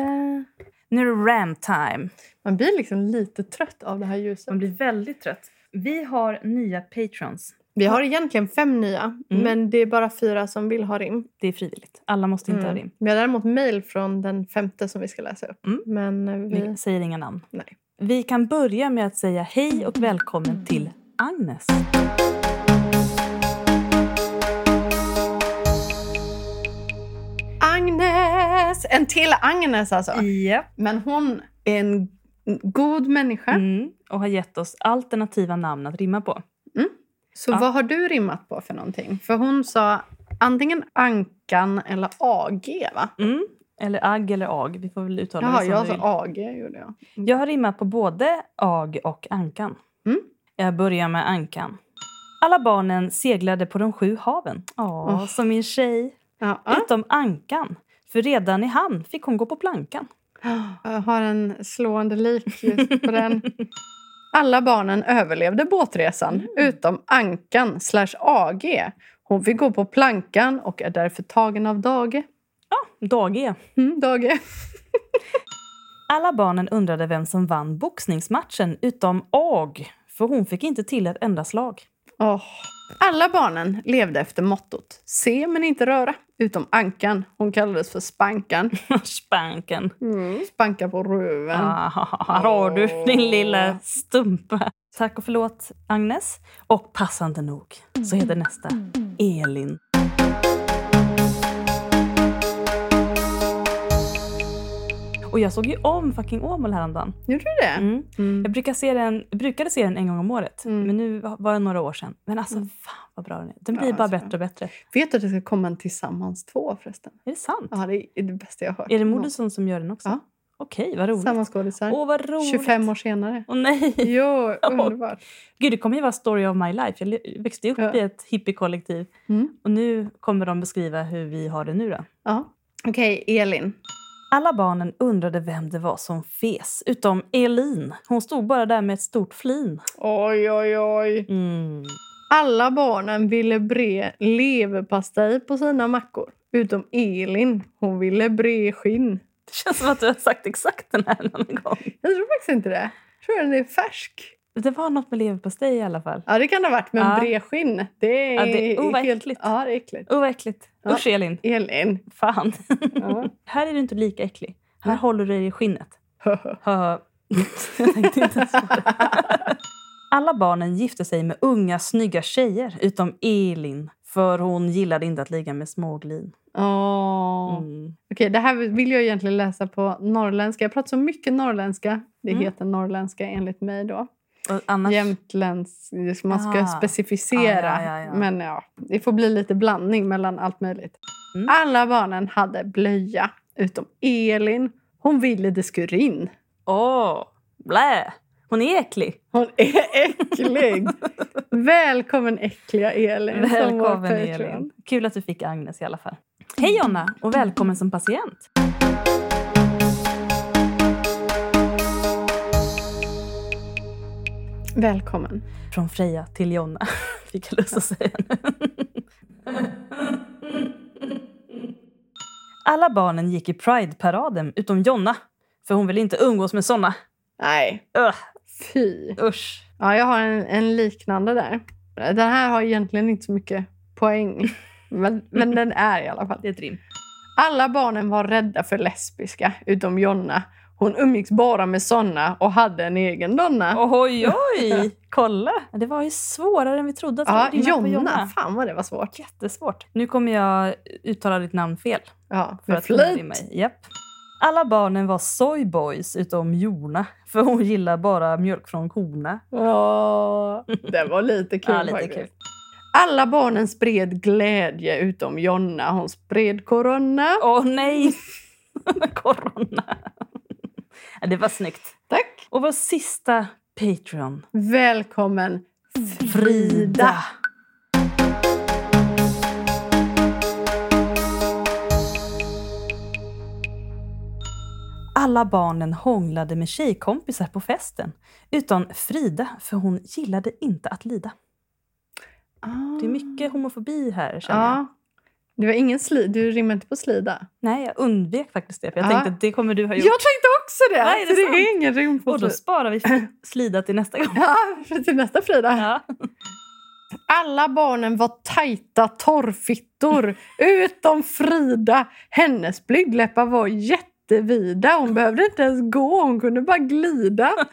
Nu är det ram time. Man blir liksom lite trött av det här ljuset. Man blir väldigt trött. Vi har nya patrons. Vi har egentligen fem nya, men det är bara fyra som vill ha rim. Det är frivilligt. Alla måste inte ha Mm. rim. Vi har däremot mejl från den femte som vi ska läsa upp. Mm. Men eh, vi... Vi säger inga namn. Nej. Vi kan börja med att säga hej och välkommen till Agnes. Agnes! En till Agnes alltså. Ja. Men hon är en god människa. Mm, och har gett oss alternativa namn att rimma på. Så Ja. vad har du rimmat på för någonting? För hon sa antingen Ankan eller AG va? Mm. Eller agg eller ag. Vi får väl uttala Jaha, det som jag sa. AG gjorde jag. Jag har rimmat på både ag och ankan. Mm. Jag börjar med ankan. Alla barnen seglade på de sju haven. Ja, Åh. som min tjej. Ja. Utom ankan. För redan i hamn fick hon gå på plankan. Jag har en slående lik just på den. Alla barnen överlevde båtresan utom Ankan slash AG. Hon fick gå på plankan och är därför tagen av Dage. Ja, dag E. Mm, Dage. Alla barnen undrade vem som vann boxningsmatchen utom Ag. För hon fick inte till ett enda slag. Åh. Alla barnen levde efter mottot se men inte röra. Utom Ankan. Hon kallades för Spankan. Spanken. Spanka på röven. Ah, här har du din lilla stumpa. Tack och förlåt, Agnes. Och passande nog så heter nästa Elin. Och jag såg ju om fucking Åmål häromdagen. Gjorde du det? Mm. Mm. Jag brukar se den, brukade se den en gång om året, Mm. men nu var det några år sedan. Men alltså, fan vad bra den är. Den blir Ja, bara alltså. bättre och bättre. Vet du att det ska komma en Tillsammans två förresten? Är det sant? Ja, det är det bästa jag har hört. Är det Moodysson som gör den också? Ja. Okej, vad roligt. Samma skådisar. Åh, vad roligt. 25 år senare. Åh nej. Jo, underbart. Gud, det kommer ju vara story of my life. Jag växte upp Ja. i ett hippiekollektiv. Mm. Och nu kommer de beskriva hur vi har det nu då. Ja. Okej, Elin. Alla barnen undrade vem det var som fes, utom Elin. Hon stod bara där med ett stort flin. Oj, oj, oj. Mm. Alla barnen ville bre leverpastej på sina mackor. Utom Elin. Hon ville bre skinn. Det känns som att du har sagt exakt den här någon gång. Jag tror faktiskt inte det. Jag tror den är färsk. Det var något med leverpastej i alla fall. Ja, det kan det ha varit. Men Ja. bre skinn, det är Ja, det- oh, vad helt... äckligt. Ja, det är äckligt. Åh, vad äckligt. Ja. Usch, Elin. Elin. Fan. Ja. här är du inte lika äcklig. Här Ja. håller du dig i skinnet. Jag tänkte inte ens på det. Alla barnen gifte sig med unga, snygga tjejer utom Elin. För hon gillade inte att ligga med småglin. Åh. Mm. Okej, det här vill jag egentligen läsa på norrländska. Jag pratar så mycket norrländska. Det Mm. heter norrländska enligt mig då. Annars... Jämtländsk, man ska Ah. specificera. Ah, ja, ja, ja. Men ja, det får bli lite blandning mellan allt möjligt. Mm. Alla barnen hade blöja, utom Elin. Hon ville det skulle in. Åh, blä! Hon är äcklig. Hon är äcklig! Välkommen äckliga Elin Välkommen. Elin. Kul att du fick Agnes i alla fall. Hej Jonna och välkommen som patient. Välkommen. Från Freja till Jonna, fick jag lust att säga. Alla barnen gick i Pride-paraden utom Jonna, för hon ville inte umgås med såna. Nej, Ugh, fy. usch. Ja, jag har en, en liknande där. Den här har egentligen inte så mycket poäng. Men, men den är i alla fall. Det är ett rim. Alla barnen var rädda för lesbiska, utom Jonna. Hon umgicks bara med såna och hade en egen donna. Oj, oj! Kolla! Det var ju svårare än vi trodde. Att ja, på Jonna. Fan vad det var svårt. Jättesvårt. Nu kommer jag uttala ditt namn fel. Ja, För att flit. i. Japp. Alla barnen var soyboys utom Jona, för hon gillar bara mjölk från korna. Ja, det var lite kul Ja, lite faktiskt. kul. Alla barnen spred glädje utom Jonna. Hon spred corona. Åh nej! Corona. Det var snyggt. Tack. Och vår sista Patreon. Välkommen Frida. Alla barnen hånglade med tjejkompisar på festen. Utom Frida, för hon gillade inte att lida. Det är mycket homofobi här känner jag. Det var ingen sli. Du rimmar inte på slida. Nej, jag undvek faktiskt det. För jag Ja. tänkte att det kommer du ha Jag gjort. tänkte också det! Nej, är det så det är ingen rim på Och då sparar vi slida till nästa gång. Ja, till nästa Frida. Ja. Alla barnen var tajta torrfittor, utom Frida. Hennes blygdläppar var jättevida. Hon behövde inte ens gå, hon kunde bara glida.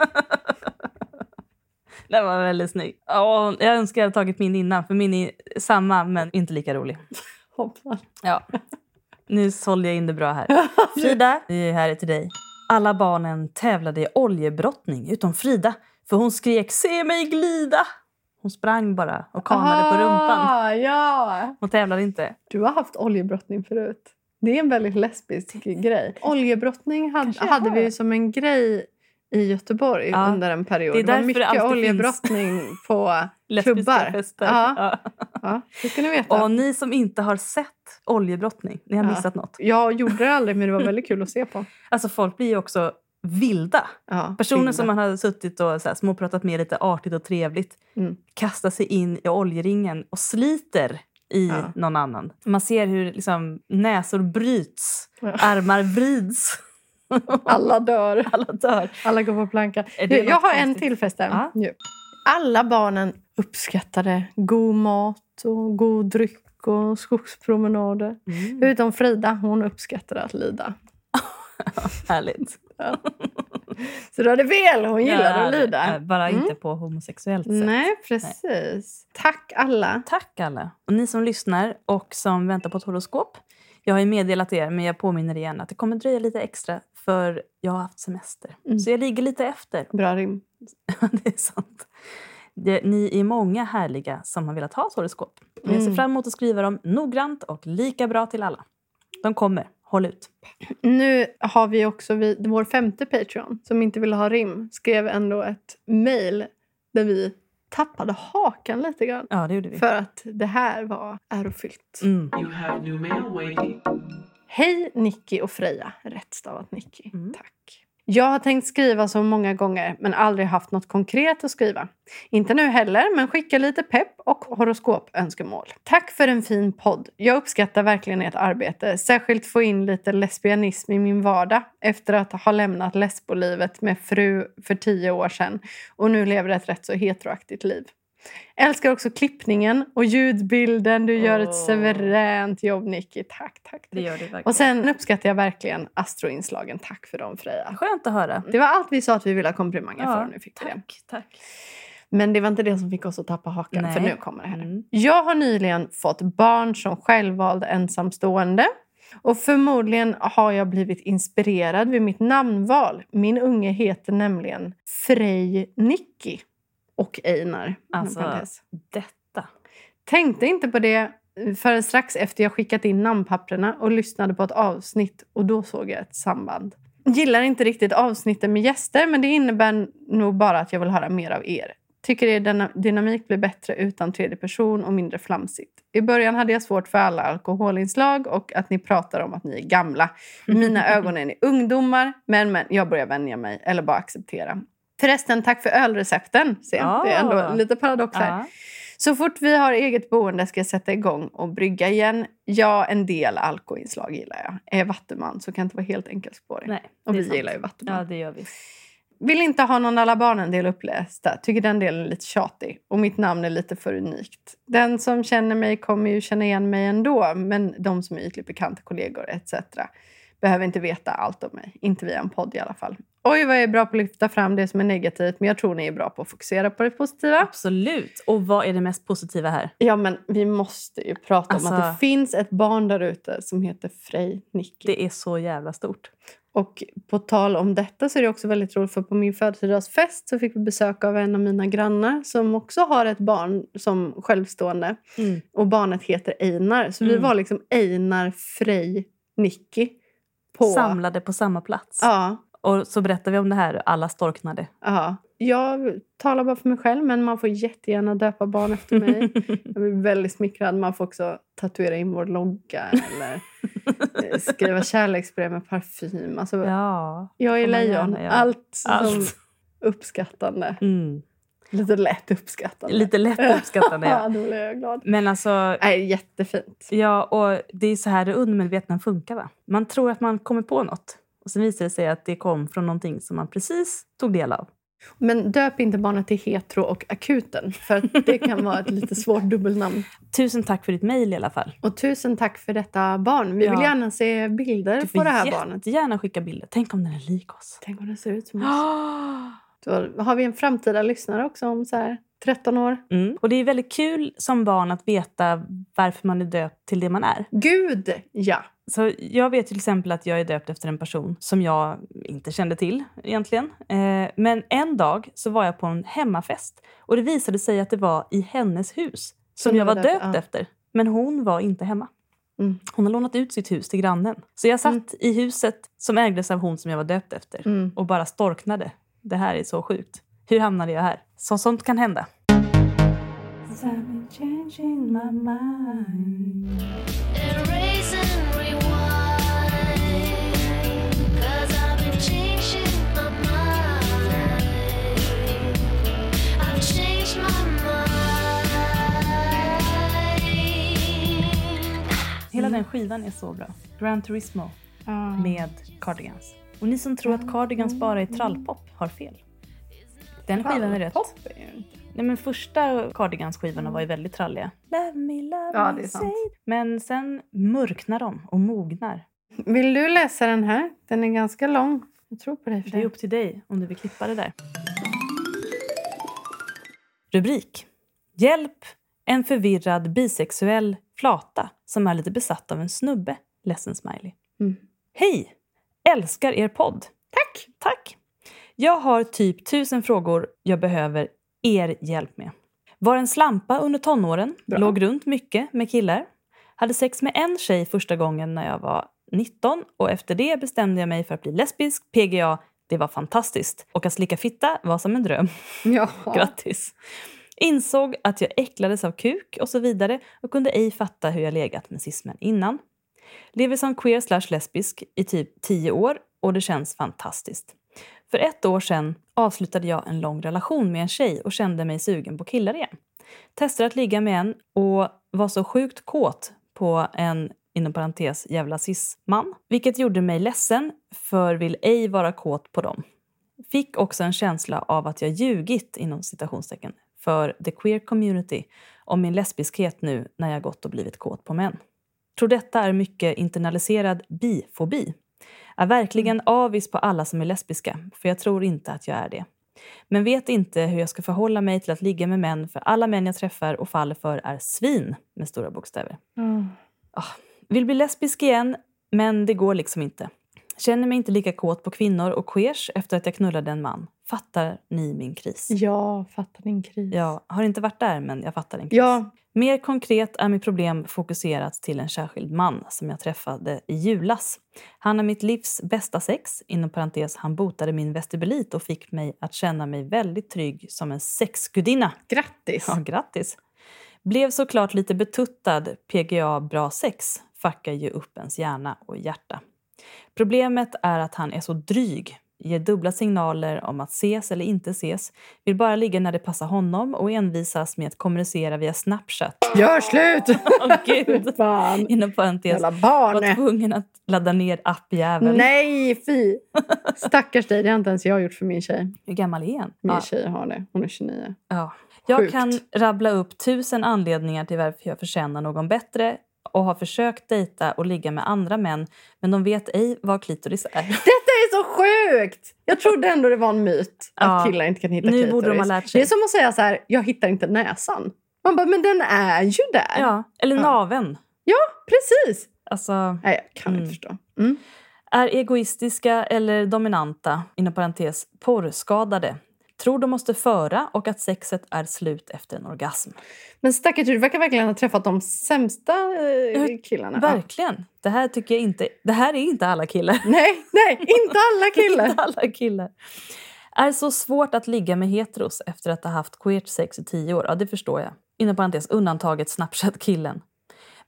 Det var väldigt snyggt. Ja, jag önskar jag hade tagit min innan, för min är samma men inte lika rolig. Hoppsan. Ja. Nu sålde jag in det bra här. Frida, det här är till dig. Alla barnen tävlade i oljebrottning utom Frida, för hon skrek “Se mig glida!” Hon sprang bara och kamade på rumpan. Ja. Hon tävlade inte. Du har haft oljebrottning förut. Det är en väldigt lesbisk grej. Oljebrottning hade, hade vi som en grej i Göteborg Ja. under en period. Det är var det mycket oljebrottning på Lesbiska klubbar. fester. Ja. Ja. Det ska ni veta. Och ni som inte har sett oljebrottning, ni har missat något. Jag gjorde det aldrig, men det var väldigt kul att se på. Alltså folk blir ju också vilda. Ja, Personer bilder. som man har suttit och så här, småpratat med lite artigt och trevligt Mm. kastar sig in i oljeringen och sliter i Ja. någon annan. Man ser hur liksom, näsor bryts, Ja. armar vrids. Alla dör. Alla dör. Alla går på planka. Jag har en till fest här. Ja. Nu. Alla barnen uppskattade god mat och god dryck och skogspromenader. Mm. Utom Frida, hon uppskattade att lida. Härligt. Så du hade fel, hon gillade Ja, att lida. ja, Bara Mm. inte på homosexuellt sätt. Nej, precis. Tack alla. Tack alla! Och ni som lyssnar och som väntar på ett horoskop. Jag har ju meddelat er, men jag påminner igen att det kommer dröja lite extra för jag har haft semester. Mm. Så jag ligger lite efter. Bra rim. det är sant. Det, ni är många härliga som har velat ha ett horoskop. Och Jag ser Mm. fram emot att skriva dem noggrant och lika bra till alla. De kommer. Håll ut. Nu har vi också vi, vår femte Patreon som inte ville ha rim skrev ändå ett mejl där vi tappade hakan lite grann. Ja, det gjorde vi. För att det här var ärofyllt. Mm. You have new mail waiting. Hej Nicky och Freja. Rätt stavat Nicky. Mm. Tack. Jag har tänkt skriva så många gånger men aldrig haft något konkret att skriva. Inte nu heller, men skicka lite pepp och horoskopönskemål. Tack för en fin podd. Jag uppskattar verkligen ert arbete. Särskilt få in lite lesbianism i min vardag efter att ha lämnat lesbolivet med fru för tio år sedan och nu lever ett rätt så heteroaktigt liv. Älskar också klippningen och ljudbilden. Du gör ett Åh. suveränt jobb, Nicky. Tack, tack. Det gör det verkligen. Och sen uppskattar jag verkligen astroinslagen. Tack för dem, Freja. Skönt att höra. Det var allt vi sa att vi ville ha komplimanger för. och Nu fick vi det. tack, tack. Men det var inte det som fick oss att tappa hakan. Nej. För nu kommer det här. Mm. Jag har nyligen fått barn som självvald ensamstående. Och förmodligen har jag blivit inspirerad vid mitt namnval. Min unge heter nämligen Frej Nicky. Och Einar. Alltså, detta. Tänkte inte på det förrän strax efter jag skickat in namnpapperna och lyssnade på ett avsnitt och då såg jag ett samband. Gillar inte riktigt avsnitten med gäster men det innebär nog bara att jag vill höra mer av er. Tycker er dynamik blir bättre utan tredje person och mindre flamsigt. I början hade jag svårt för alla alkoholinslag och att ni pratar om att ni är gamla. I mina ögon är ni ungdomar, men, men jag börjar vänja mig eller bara acceptera. Förresten, tack för ölrecepten. Se, Ja. Det är ändå lite paradox här. Ja. Så fort vi har eget boende ska jag sätta igång och brygga igen. Ja, en del alkoholinslag gillar jag. Är vattuman så kan inte vara helt enkelspårig. Nej, och vi sant. gillar ju vattuman. Ja, det gör vi. Vill inte ha någon alla barnen-del upplästa. Tycker den delen är lite tjatig. Och mitt namn är lite för unikt. Den som känner mig kommer ju känna igen mig ändå. Men de som är ytligt bekanta, kollegor etc. behöver inte veta allt om mig. Inte via en podd i alla fall. Oj, vad jag är bra på att lyfta fram det som är negativt. Men jag tror ni är bra på att fokusera på det positiva. Absolut. Och vad är det mest positiva här? Ja, men vi måste ju prata om att Alltså- det finns ett barn där ute som heter Frej Nicky. Det är så jävla stort. Och på tal om detta så är det också väldigt roligt för på min födelsedagsfest så fick vi besök av en av mina grannar som också har ett barn som självstående. Mm. Och barnet heter Einar. Så vi Mm. var liksom Einar, Frej, Nicky. På... Samlade på samma plats. Ja, Och så berättar vi om det här alla storknade. ja. Jag talar bara för mig själv men man får jättegärna döpa barn efter mig. Jag blir väldigt smickrad. Man får också tatuera in vår logga eller eh, skriva kärleksbrev med parfym. Alltså, ja. jag är lejon. gärna göra. Allt, som Allt. uppskattande. Mm. Lite lätt uppskattande. Lite lätt uppskattande, ja, ja. då blir jag glad. Men alltså, Nej, jättefint. ja, och det är så här det undermedvetna funkar. Va? Man tror att man kommer på något. Och sen visar det sig att det kom från någonting som man precis tog del av. Men döp inte barnet till hetero och akuten. För det kan vara ett lite svårt dubbelnamn. Tusen tack för ditt mejl i alla fall. Och tusen tack för detta barn. Vi vill Ja. gärna se bilder Du på det här får barnet. jättegärna skicka bilder. Tänk om den är lik oss. Tänk om den ser ut som oss. Då har vi en framtida lyssnare också om så här 13 år. Mm. Och det är väldigt kul som barn att veta varför man är döpt till det man är. Gud, ja. Så jag vet till exempel att jag är döpt efter en person som jag inte kände till egentligen. Eh, men en dag så var jag på en hemmafest och det visade sig att det var i hennes hus som Som jag var döpt, ja. efter. Men hon var inte hemma. Mm. Hon har lånat ut sitt hus till grannen. Så jag satt Mm. i huset som ägdes av hon som jag var döpt efter Mm. och bara storknade. Det här är så sjukt. Hur hamnade jag här? Så sånt kan hända. Hela den skivan är så bra. Gran Turismo med Cardigans. Och ni som tror att Cardigans bara är trallpop har fel. Den skivan är rätt. Pop är ju inte. Nej, men första Cardigans-skivorna var ju väldigt tralliga. Love me, love Ja, me, det är sant. say. Men sen mörknar de och mognar. Vill du läsa den här? Den är ganska lång. Jag tror på dig för Det är upp till dig om du vill klippa det där. Rubrik. Hjälp! En förvirrad bisexuell flata som är lite besatt av en snubbe. Ledsen smiley. Mm. Hej! Älskar er podd. Tack! Tack! Jag har typ tusen frågor jag behöver er hjälp med. Var en slampa under tonåren, Bra. låg runt mycket med killar. Hade sex med en tjej första gången när jag var 19 och efter det bestämde jag mig för att bli lesbisk. PGA, det var fantastiskt. Och att slicka fitta var som en dröm. Ja. Grattis! Insåg att jag äcklades av kuk och så vidare och kunde ej fatta hur jag legat med cismen innan. Lever som queer slash lesbisk i typ 10 år och det känns fantastiskt. För ett år sedan avslutade jag en lång relation med en tjej och kände mig sugen på killar igen. Testade att ligga med en och var så sjukt kåt på en inom parentes jävla cis-man. Vilket gjorde mig ledsen för vill ej vara kåt på dem. Fick också en känsla av att jag ljugit inom citationstecken för the queer community om min lesbiskhet nu när jag gått och blivit kåt på män. Tror detta är mycket internaliserad bifobi. Är verkligen avis på alla som är lesbiska, för jag tror inte att jag är det. Men vet inte hur jag ska förhålla mig till att ligga med män för alla män jag träffar och faller för är svin med stora bokstäver. Mm. Vill bli lesbisk igen, men det går liksom inte. Känner mig inte lika kåt på kvinnor och queers efter att jag knullade en man. Fattar ni min kris? Ja, fattar din kris. Jag har inte varit där, men jag fattar din kris. Ja, Mer konkret är mitt problem fokuserat till en särskild man som jag träffade i julas. Han är mitt livs bästa sex. Inom parentes, han botade min vestibulit och fick mig att känna mig väldigt trygg som en sexgudinna. grattis. Ja, grattis! Blev såklart lite betuttad. PGA bra sex fuckar ju upp ens hjärna och hjärta. Problemet är att han är så dryg. Ger dubbla signaler om att ses eller inte ses. Vill bara ligga när det passar honom och envisas med att kommunicera via Snapchat. Gör slut! Åh gud! Fan. Inom parentes. Jävla Var tvungen att ladda ner appjäveln. Nej, fy! Stackars dig, det har inte ens jag gjort för min tjej. Hur gammal är han? Min Ja. tjej har det. Hon är 29. Ja. Jag Sjukt. kan rabbla upp tusen anledningar till varför jag förtjänar någon bättre och har försökt dejta och ligga med andra män men de vet ej vad klitoris är. Är så sjukt! Jag trodde ändå det var en myt att Ja. killar inte kan hitta Nu klitoris. borde de ha lärt sig. Det är som att säga så här, jag hittar inte näsan. Man bara, men den är ju där. Ja, eller Ja. naven. Precis. Alltså, Nej, jag kan Mm. inte förstå. Mm. är egoistiska eller dominanta, inom parentes porrskadade. Tror de måste föra och att sexet är slut efter en orgasm. Men stackars du verkar verkligen ha träffat de sämsta eh, killarna. Verkligen. Det här tycker jag inte... Det här är inte alla killar. Nej, nej, inte alla killar. Inte alla killar. Är så svårt att ligga med heteros efter att ha haft queert sex i tio år. Ja, det förstår jag. Inom parentes undantaget Snapchat-killen.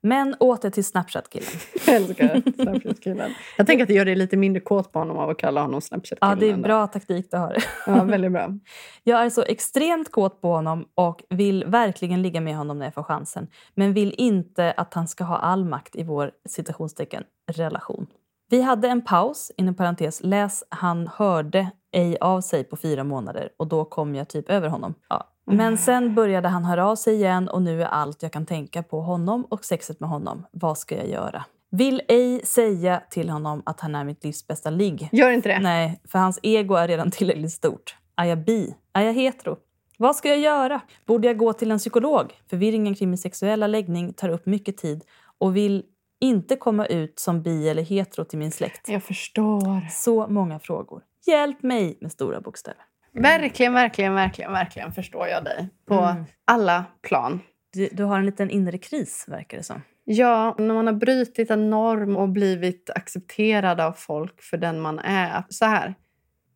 Men åter till Snapchat-killen. Jag älskar Snapchat-killen. Jag tänker att det gör dig lite mindre kåt på honom av att kalla honom Snapchat-killen. Ja, det är ändå. bra taktik du har. Ja, väldigt bra. Jag är så extremt kåt på honom och vill verkligen ligga med honom när jag får chansen. Men vill inte att han ska ha all makt i vår citationstecken relation. Vi hade en paus, inom parentes, läs han hörde ej av sig på fyra månader och då kom jag typ över honom. Ja. Men sen började han höra av sig igen och nu är allt jag kan tänka på honom och sexet med honom. Vad ska jag göra? Vill ej säga till honom att han är mitt livs bästa ligg. Gör inte det. Nej, för hans ego är redan tillräckligt stort. Är jag bi? Är jag hetero? Vad ska jag göra? Borde jag gå till en psykolog? Förvirringen kring min sexuella läggning tar upp mycket tid och vill inte komma ut som bi eller hetero till min släkt. Jag förstår. Så många frågor. Hjälp mig med stora bokstäver. Verkligen, verkligen, verkligen, verkligen förstår jag dig. På Mm. alla plan. Du, du har en liten inre kris, verkar det som. Ja, när man har brutit en norm och blivit accepterad av folk för den man är. Så här,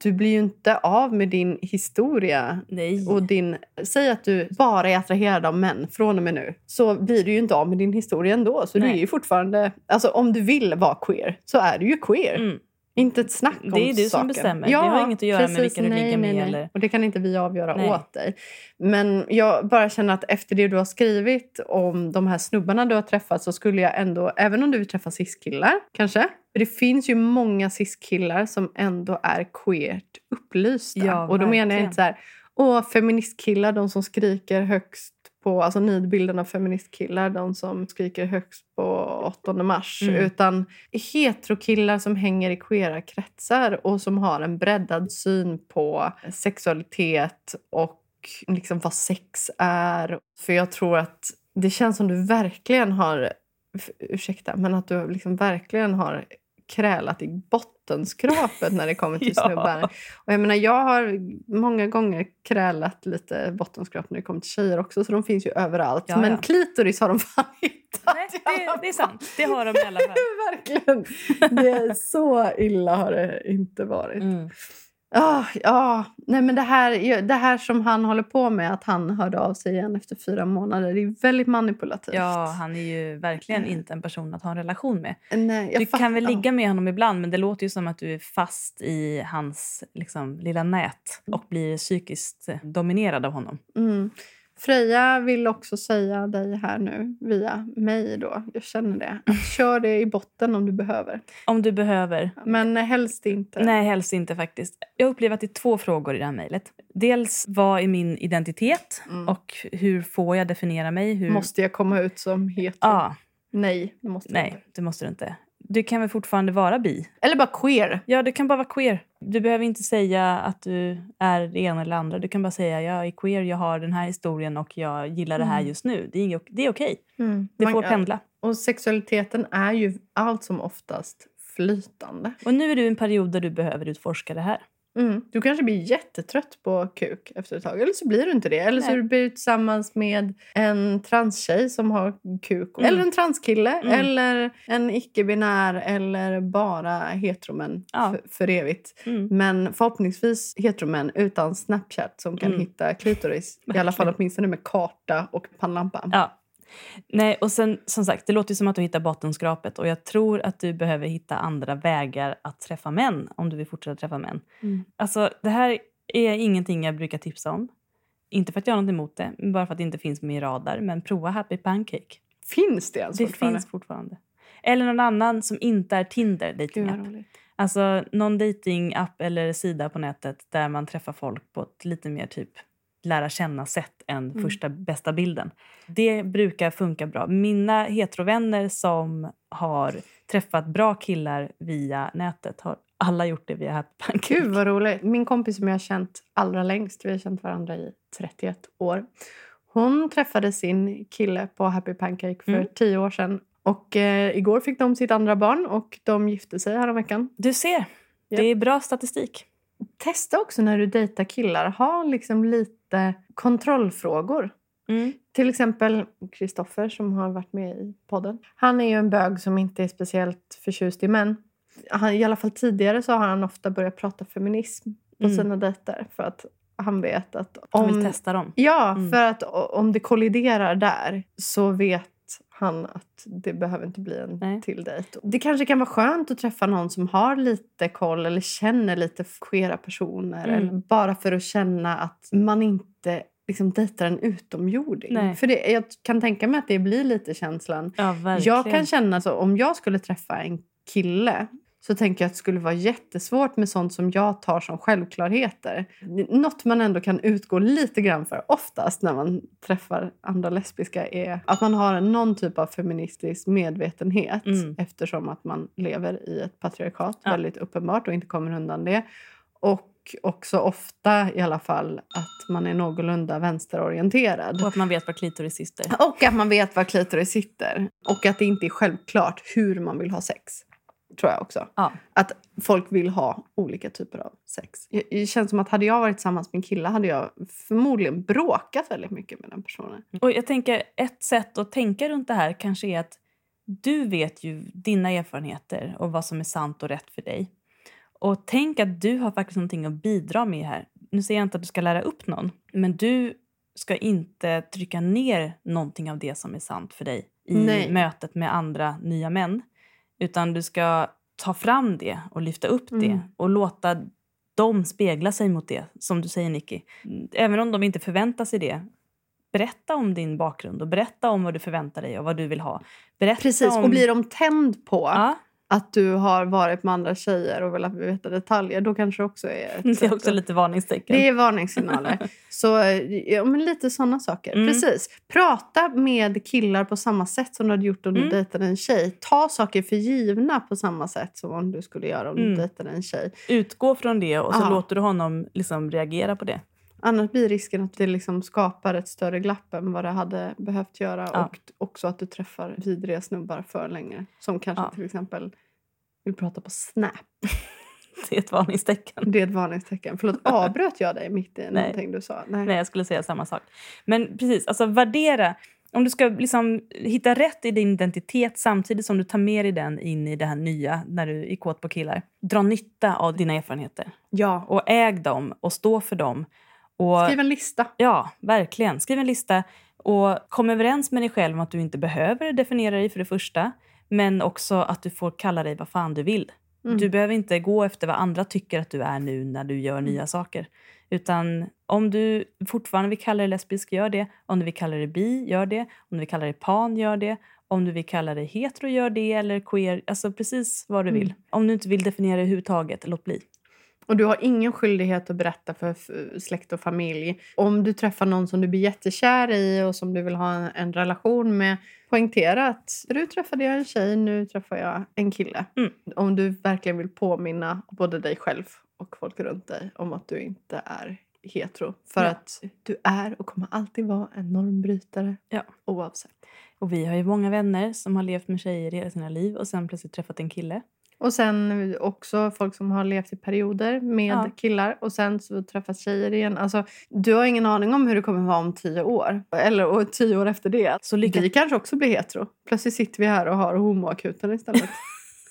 du blir ju inte av med din historia Nej. och din... Säg att du bara är attraherad av män från och med nu. Så blir du ju inte av med din historia ändå. Så du Nej. är ju fortfarande... Alltså om du vill vara queer så är du ju queer. Mm. Inte ett snack om Det är du som saken. bestämmer. Det har inget att göra med vilka du nej, ligger med nej, nej. eller- Och det kan inte vi avgöra Nej. åt dig. Men jag bara känner att efter det du har skrivit om de här snubbarna du har träffat så skulle jag ändå, även om du vill träffa cis-killar kanske. För det finns ju många cis-killar som ändå är queert upplysta. Ja, och då menar jag verkligen. inte så här, åh feministkillar, de som skriker högst på, alltså nidbilden av feministkillar, de som skriker högst på 8 mars. Mm. Utan heterokillar som hänger i queera kretsar och som har en breddad syn på sexualitet och liksom vad sex är. För jag tror att det känns som du verkligen har, ursäkta, men att du liksom verkligen har krälat i bottenskrapet när det kommer till Ja. snubbar. Och jag menar, jag har många gånger krälat lite bottenskrap när det kommer till tjejer också, så de finns ju överallt. Ja, Men ja. klitoris har de fan hittat. Nej, det, det är sant. Det har de i alla fall. Verkligen. Det är så illa har det inte varit. Mm. Ah, ja, nej men det här, det här som han håller på med, att han hörde av sig igen efter fyra månader, det är väldigt manipulativt. Ja, han är ju verkligen inte en person att ha en relation med. Nej, Du kan väl ligga med honom ibland, men det låter ju som att du är fast i hans liksom, lilla nät och blir psykiskt dominerad av honom. Mm. Freja vill också säga dig här nu, via mig då, jag känner det. Att kör det i botten om du behöver. Om du behöver. Men helst inte. Nej, helst inte faktiskt. Jag upplever att det är två frågor i det här mejlet. Dels, vad är min identitet Mm. och hur får jag definiera mig? Hur... Måste jag komma ut som hetero? Ja, Nej, det måste nej, inte. det måste du inte. Du kan väl fortfarande vara bi? Eller bara queer. Ja, du kan bara vara queer. Du behöver inte säga att du är det ena eller andra. Du kan bara säga jag är queer, jag har den här historien och jag gillar det här Mm. just nu. Det är, det är okej. Mm. Det Man- får pendla. Och sexualiteten är ju allt som oftast flytande. Och nu är du i en period där du behöver utforska det här. Mm. Du kanske blir jättetrött på kuk efter ett tag. Eller så blir du inte det. Eller så Nej. blir du tillsammans med en transtjej som har kuk. Mm. Eller en transkille. Mm. Eller en icke-binär. Eller bara heteromän Ja. för, för evigt. Mm. Men förhoppningsvis heteromän utan Snapchat som kan Mm. hitta klitoris. I alla fall åtminstone med karta och pannlampa. Ja. Nej, och sen som sagt, det låter som att du hittar bottenskrapet och jag tror att du behöver hitta andra vägar att träffa män om du vill fortsätta träffa män. Mm. Alltså, det här är ingenting jag brukar tipsa om. Inte för att jag har något emot det, bara för att det inte finns med i radar. Men prova Happy Pancake. Finns det ens Det fortfarande? finns fortfarande. Eller någon annan som inte är Tinder dating. Alltså någon dating app eller sida på nätet där man träffar folk på ett lite mer typ lära känna sätt än Mm. första bästa bilden. Det brukar funka bra. Mina heterovänner som har träffat bra killar via nätet har alla gjort det via Happy Pancake. Gud vad roligt. Min kompis som jag har känt allra längst, vi har känt varandra i 31 år. Hon träffade sin kille på Happy Pancake för Mm. 10 år sedan. Och eh, igår fick de sitt andra barn och de gifte sig häromveckan. Du ser, Ja. det är bra statistik. Testa också när du dejtar killar, ha liksom lite kontrollfrågor. Mm. Till exempel Kristoffer som har varit med i podden. Han är ju en bög som inte är speciellt förtjust i män. Han, I alla fall tidigare så har han ofta börjat prata feminism på Mm. sina dejter. För att han vet att Han om, vill testa dem. ja, Mm. för att om det kolliderar där så vet han att det behöver inte bli en Nej. till dejt. Det kanske kan vara skönt att träffa någon som har lite koll eller känner lite queera personer. Mm. Eller bara för att känna att man inte liksom dejtar en utomjording. Nej. För det, jag kan tänka mig att det blir lite känslan. Ja. Jag kan känna så om jag skulle träffa en kille så tänker jag att det skulle vara jättesvårt med sånt som jag tar som självklarheter. Något man ändå kan utgå lite grann för oftast när man träffar andra lesbiska är att man har någon typ av feministisk medvetenhet Mm. eftersom att man lever i ett patriarkat Ja. väldigt uppenbart och inte kommer undan det. Och också ofta i alla fall att man är någorlunda vänsterorienterad. Och att man vet var klitoris sitter. Och att man vet var klitoris sitter. Och att det inte är självklart hur man vill ha sex. Tror jag också. Ja. Att folk vill ha olika typer av sex. Det känns som att hade jag varit tillsammans med en kille hade jag förmodligen bråkat väldigt mycket med den personen. Och jag tänker ett sätt att tänka runt det här kanske är att du vet ju dina erfarenheter och vad som är sant och rätt för dig. Och tänk att du har faktiskt någonting att bidra med här. Nu säger jag inte att du ska lära upp någon, men du ska inte trycka ner någonting av det som är sant för dig i Nej. mötet med andra nya män. Utan du ska ta fram det och lyfta upp det Mm. och låta dem spegla sig mot det, som du säger Nicky. Även om de inte förväntar sig det, berätta om din bakgrund och berätta om vad du förväntar dig och vad du vill ha. Berätta Precis, om... och blir de tänd på Ja, att du har varit med andra tjejer och velat veta detaljer då kanske det också är ett det är också lite varningstecken. Det är varningssignaler. Så ja, men lite sådana saker. Mm. Precis. Prata med killar på samma sätt som du hade gjort om du Mm. dejtade en tjej. Ta saker för givna på samma sätt som om du skulle göra om Mm. du dejtade en tjej. Utgå från det och så Ja. låter du honom liksom reagera på det. Annars blir risken att det liksom skapar ett större glapp än vad det hade behövt göra. Ja. Och också att du träffar vidriga snubbar för länge. Som kanske Ja. till exempel vill prata på Snap. Det är ett varningstecken. Det är ett varningstecken. Förlåt, avbröt jag dig mitt i någonting du sa? Nej, jag skulle säga samma sak. Men precis, alltså värdera. Om du ska liksom hitta rätt i din identitet samtidigt som du tar med dig den in i det här nya när du är kåt på killar. Dra nytta av dina erfarenheter Ja. och äg dem och stå för dem. Och, Skriv en lista. Ja, verkligen. Skriv en lista och kom överens med dig själv om att du inte behöver definiera dig för det första. Men också att du får kalla dig vad fan du vill. Mm. Du behöver inte gå efter vad andra tycker att du är nu när du gör nya saker. Utan om du fortfarande vill kalla dig lesbisk, gör det. Om du vill kalla dig bi, gör det. Om du vill kalla dig pan, gör det. Om du vill kalla dig hetero, gör det. Eller queer, alltså precis vad du vill. Mm. Om du inte vill definiera dig överhuvudtaget, låt bli. Och du har ingen skyldighet att berätta för släkt och familj. Om du träffar någon som du blir jättekär i och som du vill ha en, relation med, poängtera att nu träffade jag en tjej, nu träffar jag en kille. Mm. Om du verkligen vill påminna både dig själv och folk runt dig om att du inte är hetero. För Ja. att du är och kommer alltid vara en normbrytare Ja. oavsett. Och vi har ju många vänner som har levt med tjejer hela sina liv och sen plötsligt träffat en kille. Och sen också folk som har levt i perioder med Ja. killar och sen så träffas tjejer igen. Alltså, du har ingen aning om hur det kommer vara om tio år. Eller och tio år efter det. Så lycka Vi kanske också blir hetero. Plötsligt sitter vi här och har homoakuten istället.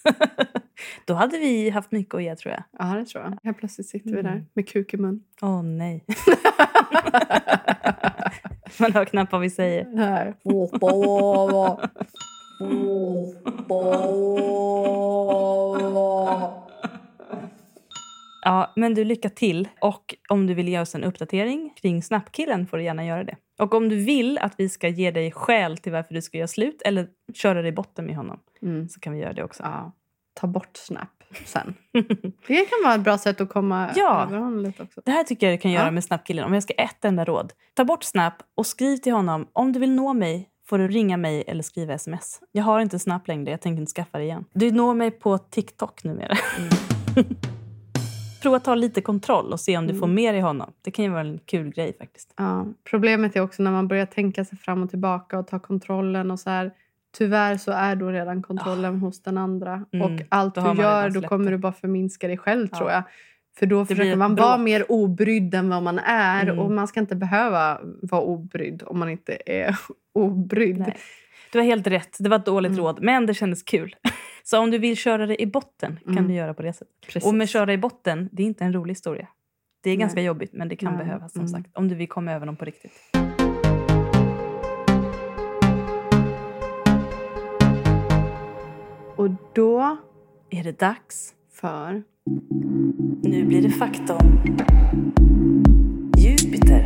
Då hade vi haft mycket att ge tror jag. ja, det tror jag. Helt plötsligt sitter vi Mm. där med kuk i mun. Åh nej. Man hör knappt vad vi säger. Här. Ja, men du, lycka till. Och om du vill ge oss en uppdatering kring Snapkillen får du gärna göra det. Och om du vill att vi ska ge dig skäl till varför du ska göra slut eller köra dig i botten med honom Mm. så kan vi göra det också. Ja. Ta bort Snap sen. Det kan vara ett bra sätt att komma Ja. över honom lite också. Det här tycker jag du kan göra Ja. med Snapkillen. Om jag ska ett enda råd. Ta bort Snap och skriv till honom. Om du vill nå mig får du ringa mig eller skriva sms. Jag har inte Snap längre. Jag tänker inte skaffa det igen. Du når mig på TikTok numera. Prova att ta lite kontroll och se om du får med dig honom. Det kan ju vara en kul grej faktiskt. Ja, problemet är också när man börjar tänka sig fram och tillbaka och ta kontrollen och så här. Tyvärr så är då redan kontrollen hos den andra. Mm, Och allt du gör, då kommer det. du bara förminska dig själv Ja. tror jag. För då försöker man vara mer obrydd än vad man är. Mm. Och man ska inte behöva vara obrydd om man inte är obrydd. Nej. Du har helt rätt. Det var ett dåligt Mm. råd, men det kändes kul. Så om du vill köra dig i botten kan Mm. du göra på det sättet. Precis. Och med köra i botten, det är inte en rolig historia. Det är ganska Nej. jobbigt, men det kan Nej. behövas som Mm. sagt. Om du vill komma över dem på riktigt. Och då Är det dags? för... Nu blir det fakta om Jupiter.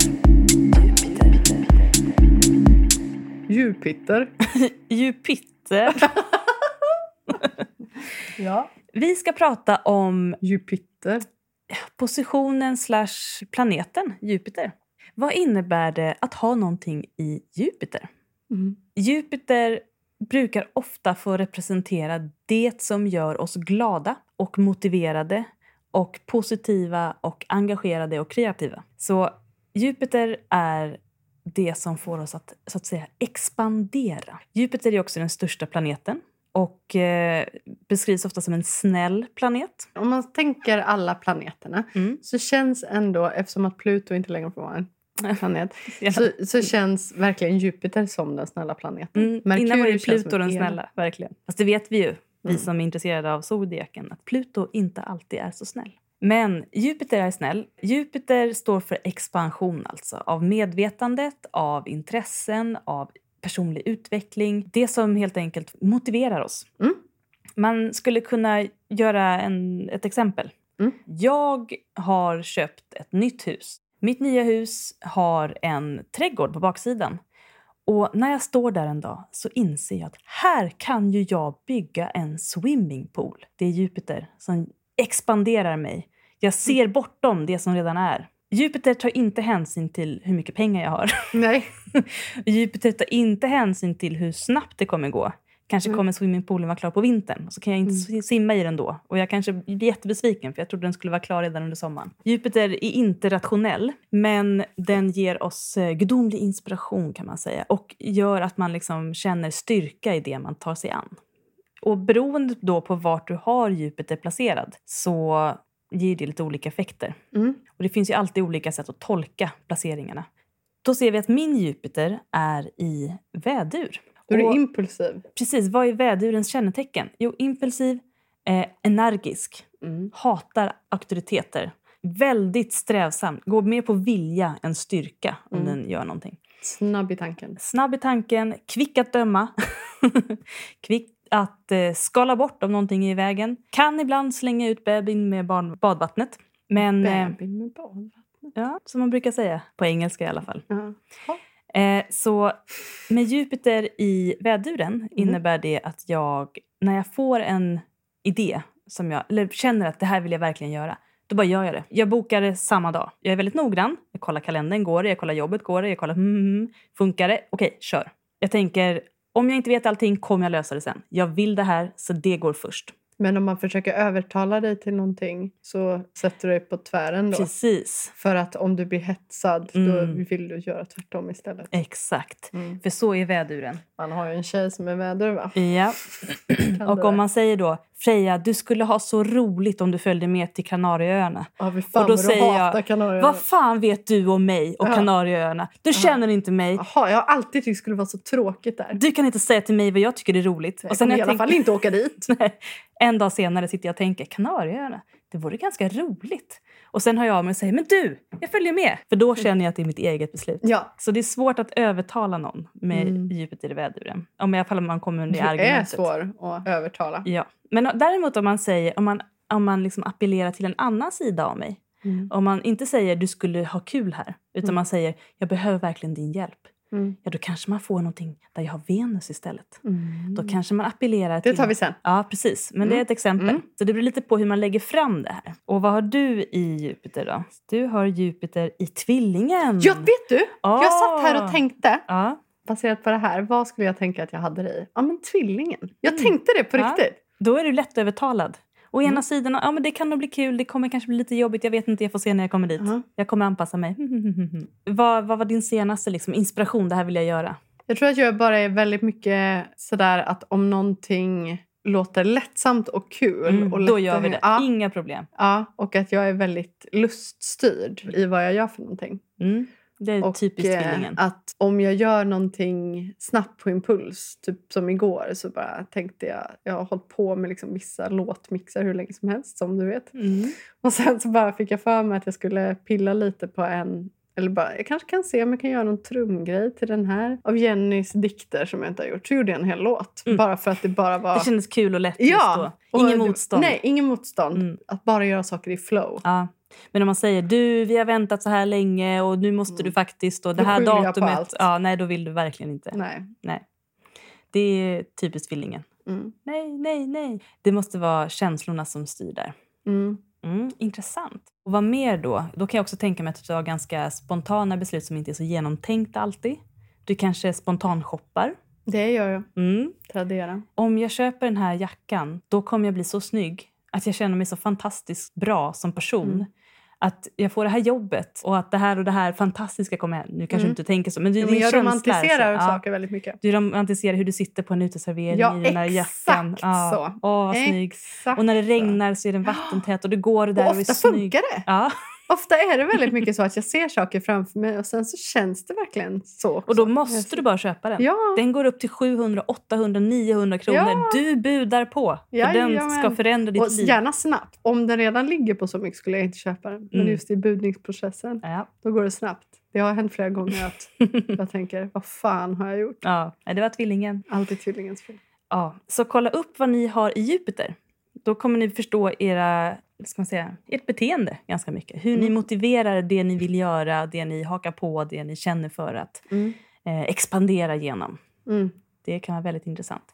Jupiter. Jupiter. Jupiter. Ja. Vi ska prata om Jupiter. positionen slash planeten Jupiter. Vad innebär det att ha någonting i Jupiter? Mm. Jupiter brukar ofta få representera det som gör oss glada och motiverade och positiva och engagerade och kreativa. Så Jupiter är det som får oss att, så att säga, expandera. Jupiter är också den största planeten och eh, beskrivs ofta som en snäll planet. Om man tänker alla planeterna Mm. så känns ändå, eftersom att Pluto inte längre får vara en planet, så, så känns verkligen Jupiter som den snälla planeten. Mm, innan var känns Pluto den snälla, verkligen. Fast det vet vi ju, vi Mm. som är intresserade av zodiaken, att Pluto inte alltid är så snäll. Men Jupiter är snäll. Jupiter står för expansion alltså, av medvetandet, av intressen, av personlig utveckling. Det som helt enkelt motiverar oss. Mm. Man skulle kunna göra en, ett exempel. Mm. Jag har köpt ett nytt hus. Mitt nya hus har en trädgård på baksidan. Och när jag står där en dag så inser jag att här kan ju jag bygga en swimmingpool. Det är Jupiter som expanderar mig. Jag ser bortom det som redan är. Jupiter tar inte hänsyn till hur mycket pengar jag har. Nej. Jupiter tar inte hänsyn till hur snabbt det kommer gå. Kanske Mm. kommer swimmingpoolen vara klar på vintern så kan jag inte Mm. simma i den då. Och jag kanske blir jättebesviken för jag trodde den skulle vara klar redan under sommaren. Jupiter är inte rationell men den ger oss eh, gudomlig inspiration kan man säga och gör att man liksom känner styrka i det man tar sig an. Och beroende då på vart du har Jupiter placerad så ger det lite olika effekter. Mm. Och det finns ju alltid olika sätt att tolka placeringarna. Då ser vi att min Jupiter är i vädur. Då är du impulsiv. Precis, vad är vädurens kännetecken? Jo, impulsiv, eh, energisk, Mm. hatar auktoriteter. Väldigt strävsam, går mer på vilja än styrka om Mm. den gör någonting. Snabb i tanken. Snabb i tanken, kvick att döma. kvick att eh, skala bort om någonting är i vägen. Kan ibland slänga ut bebisen med badvattnet. Men, eh, Bebis med barn. ja, som man brukar säga, på engelska i alla fall. Ja. Eh, så med Jupiter i väduren Mm. innebär det att jag, när jag får en idé som jag, eller känner att det här vill jag verkligen göra, då bara gör jag det. Jag bokar det samma dag. Jag är väldigt noggrann. Jag kollar kalendern, går det? Jag kollar jobbet, går det? Jag kollar, mm, mm, funkar det? Okej, kör. Jag tänker, om jag inte vet allting kommer jag lösa det sen. Jag vill det här, så det går först. Men om man försöker övertala dig till någonting så sätter du dig på tvären då. Precis. För att om du blir hetsad Mm. då vill du göra tvärtom istället. Exakt. Mm. För så är väduren. Man har ju en tjej som är väder va? Ja. Och om man säger då, Freja, du skulle ha så roligt om du följde med till Kanarieöarna. Ja, fan och då säger jag, Kanarieöarna. Vad fan vet du om mig och Ja. Kanarieöarna? Du känner inte mig. Jaha, jag har alltid tyckt det skulle vara så tråkigt där. Du kan inte säga till mig vad jag tycker är roligt. Jag kommer när i alla tänker- fall inte åka dit. Nej, en dag senare sitter jag och tänker Kanarieöarna, det vore ganska roligt. Och sen hör jag av mig och säger men du, jag följer med. För då känner jag att det är mitt eget beslut. Ja, Så det är svårt att övertala någon med Mm. Jupiter i väduren. Om i alla fall om man kommer under du det är argumentet. svår att övertala. Ja. Men däremot om man säger, om man, om man liksom appellerar till en annan sida av mig. Mm. Om man inte säger du skulle ha kul här, utan Mm. man säger jag behöver verkligen din hjälp. Mm. Ja, då kanske man får någonting där jag har Venus istället. Mm. Då kanske man appellerar till... Det tar vi sen. Ja, precis. Men det är Mm. ett exempel. Mm. Så det beror lite på hur man lägger fram det här. Och vad har du i Jupiter då? Du har Jupiter i tvillingen. Ja, vet du? Jag satt här och tänkte, Ja, baserat på det här, vad skulle jag tänka att jag hade det i? Ja, men tvillingen. Jag Mm. tänkte det på Ja. riktigt. då är du lättövertalad. Å ena Mm. sidan, ja men det kan nog bli kul, det kommer kanske bli lite jobbigt, jag vet inte, jag får se när jag kommer dit. Ja. Jag kommer anpassa mig. vad, vad var din senaste liksom, inspiration, det här vill jag göra? Jag tror att jag bara är väldigt mycket sådär att om någonting låter lättsamt och kul. Mm, och då gör vi det, Ja, inga problem. ja, och att jag är väldigt luststyrd i vad jag gör för någonting. Mm. Det är Och typiskt eh, tvillingen. att om jag gör någonting snabbt på impuls, typ som igår, så bara tänkte jag, jag har hållit på med liksom vissa låtmixar hur länge som helst som du vet. Mm. Och sen så bara fick jag för mig att jag skulle pilla lite på en eller bara, jag kanske kan se om jag kan göra någon trumgrej till den här av Jennys dikter som jag inte har gjort. Så gjorde jag en hel låt. Mm. Bara för att det bara var... Det kändes kul och lätt ja! just då. Ingen motstånd. Nej, ingen motstånd. Mm. Att bara göra saker i flow. Ja. Men om man säger du, vi har väntat så här länge och nu måste du faktiskt och det Mm. Då här datumet. Ja, nej, då vill du verkligen inte. Nej. Det är typiskt tvillingen. Mm. Nej, nej, nej. Det måste vara känslorna som styr där. Mm. Mm, intressant. Och vad mer då? Då kan jag också tänka mig att du har ganska spontana beslut som inte är så genomtänkta alltid. Du kanske spontanshoppar. Det gör jag. Mm. Tradera. Om jag köper den här jackan, då kommer jag bli så snygg att jag känner mig så fantastiskt bra som person. Mm. Att jag får det här jobbet och att det här och det här fantastiska kommer hem. Nu kanske Mm. du inte tänker så, men det är men jag romantiserar så. saker väldigt mycket. Du romantiserar hur du sitter på en uteservering Ja, i den där exakt jackan. så. Åh, vad snygg. Exakt. Och när det regnar så är den vattentät och du går där och och, är ofta snygg. funkar det. Ja. Ofta är det väldigt mycket så att jag ser saker framför mig och sen så känns det verkligen så. Också. Och då måste du bara köpa den. Ja, Den går upp till 700, 800, 900 kronor. Ja. Du budar på. För den Jajamän. ska förändra ditt och liv. gärna snabbt. Om den redan ligger på så mycket skulle jag inte köpa den. Men Mm. just i budningsprocessen, Ja. då går det snabbt. Det har hänt flera gånger att jag tänker, vad fan har jag gjort? ja, det var tvillingen. Alltid tvillingens fel. Ja. Så kolla upp vad ni har i Jupiter. Då kommer ni förstå era, ska man säga, ert beteende ganska mycket. Hur ni Mm. motiverar det ni vill göra, det ni hakar på, det ni känner för att Mm. eh, expandera genom. Mm. Det kan vara väldigt intressant.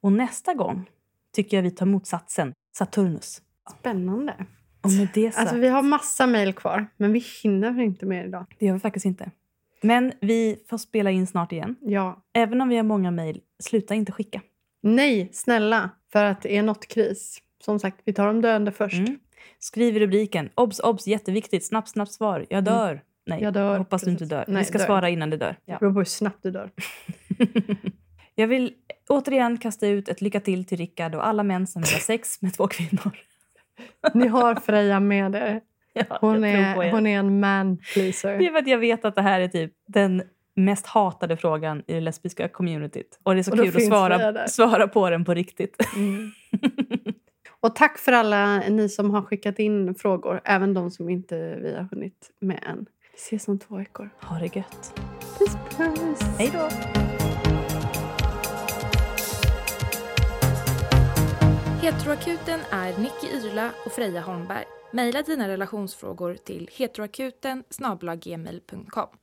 Och nästa gång tycker jag vi tar motsatsen, Saturnus. Spännande. Och med det sagt, Alltså, vi har massa mejl kvar, men vi hinner inte mer idag. det gör vi faktiskt inte. Men vi får spela in snart igen. Ja. Även om vi har många mejl, sluta inte skicka. Nej, snälla. För att det är något kris. Som sagt, vi tar de döende först. Mm. Skriv i rubriken, obs, obs, jätteviktigt, snabbt, snabbt svar, jag dör. Nej, Mm. Jag dör, hoppas du inte dör. Nej, vi ska dör. svara innan det dör. Det beror på hur snabbt du dör. Jag vill återigen kasta ut ett lycka till till Rickard och alla män som vill ha sex med två kvinnor. Ni har Freja med er. Ja, Hon är, hon är en man Det pleaser. är för att jag vet att det här är typ den mest hatade frågan i det lesbiska communityt. Och det är så Och kul att svara, svara på den på riktigt. Mm. Och tack för alla ni som har skickat in frågor. Även de som inte vi har hunnit med än. Vi ses om två veckor. Ha det gött. Puss puss! Hej då! Heteroakuten är Nicky Irla och Freja Holmberg. Maila dina relationsfrågor till heteroakuten.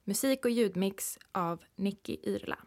Musik och ljudmix av Nicky Irla.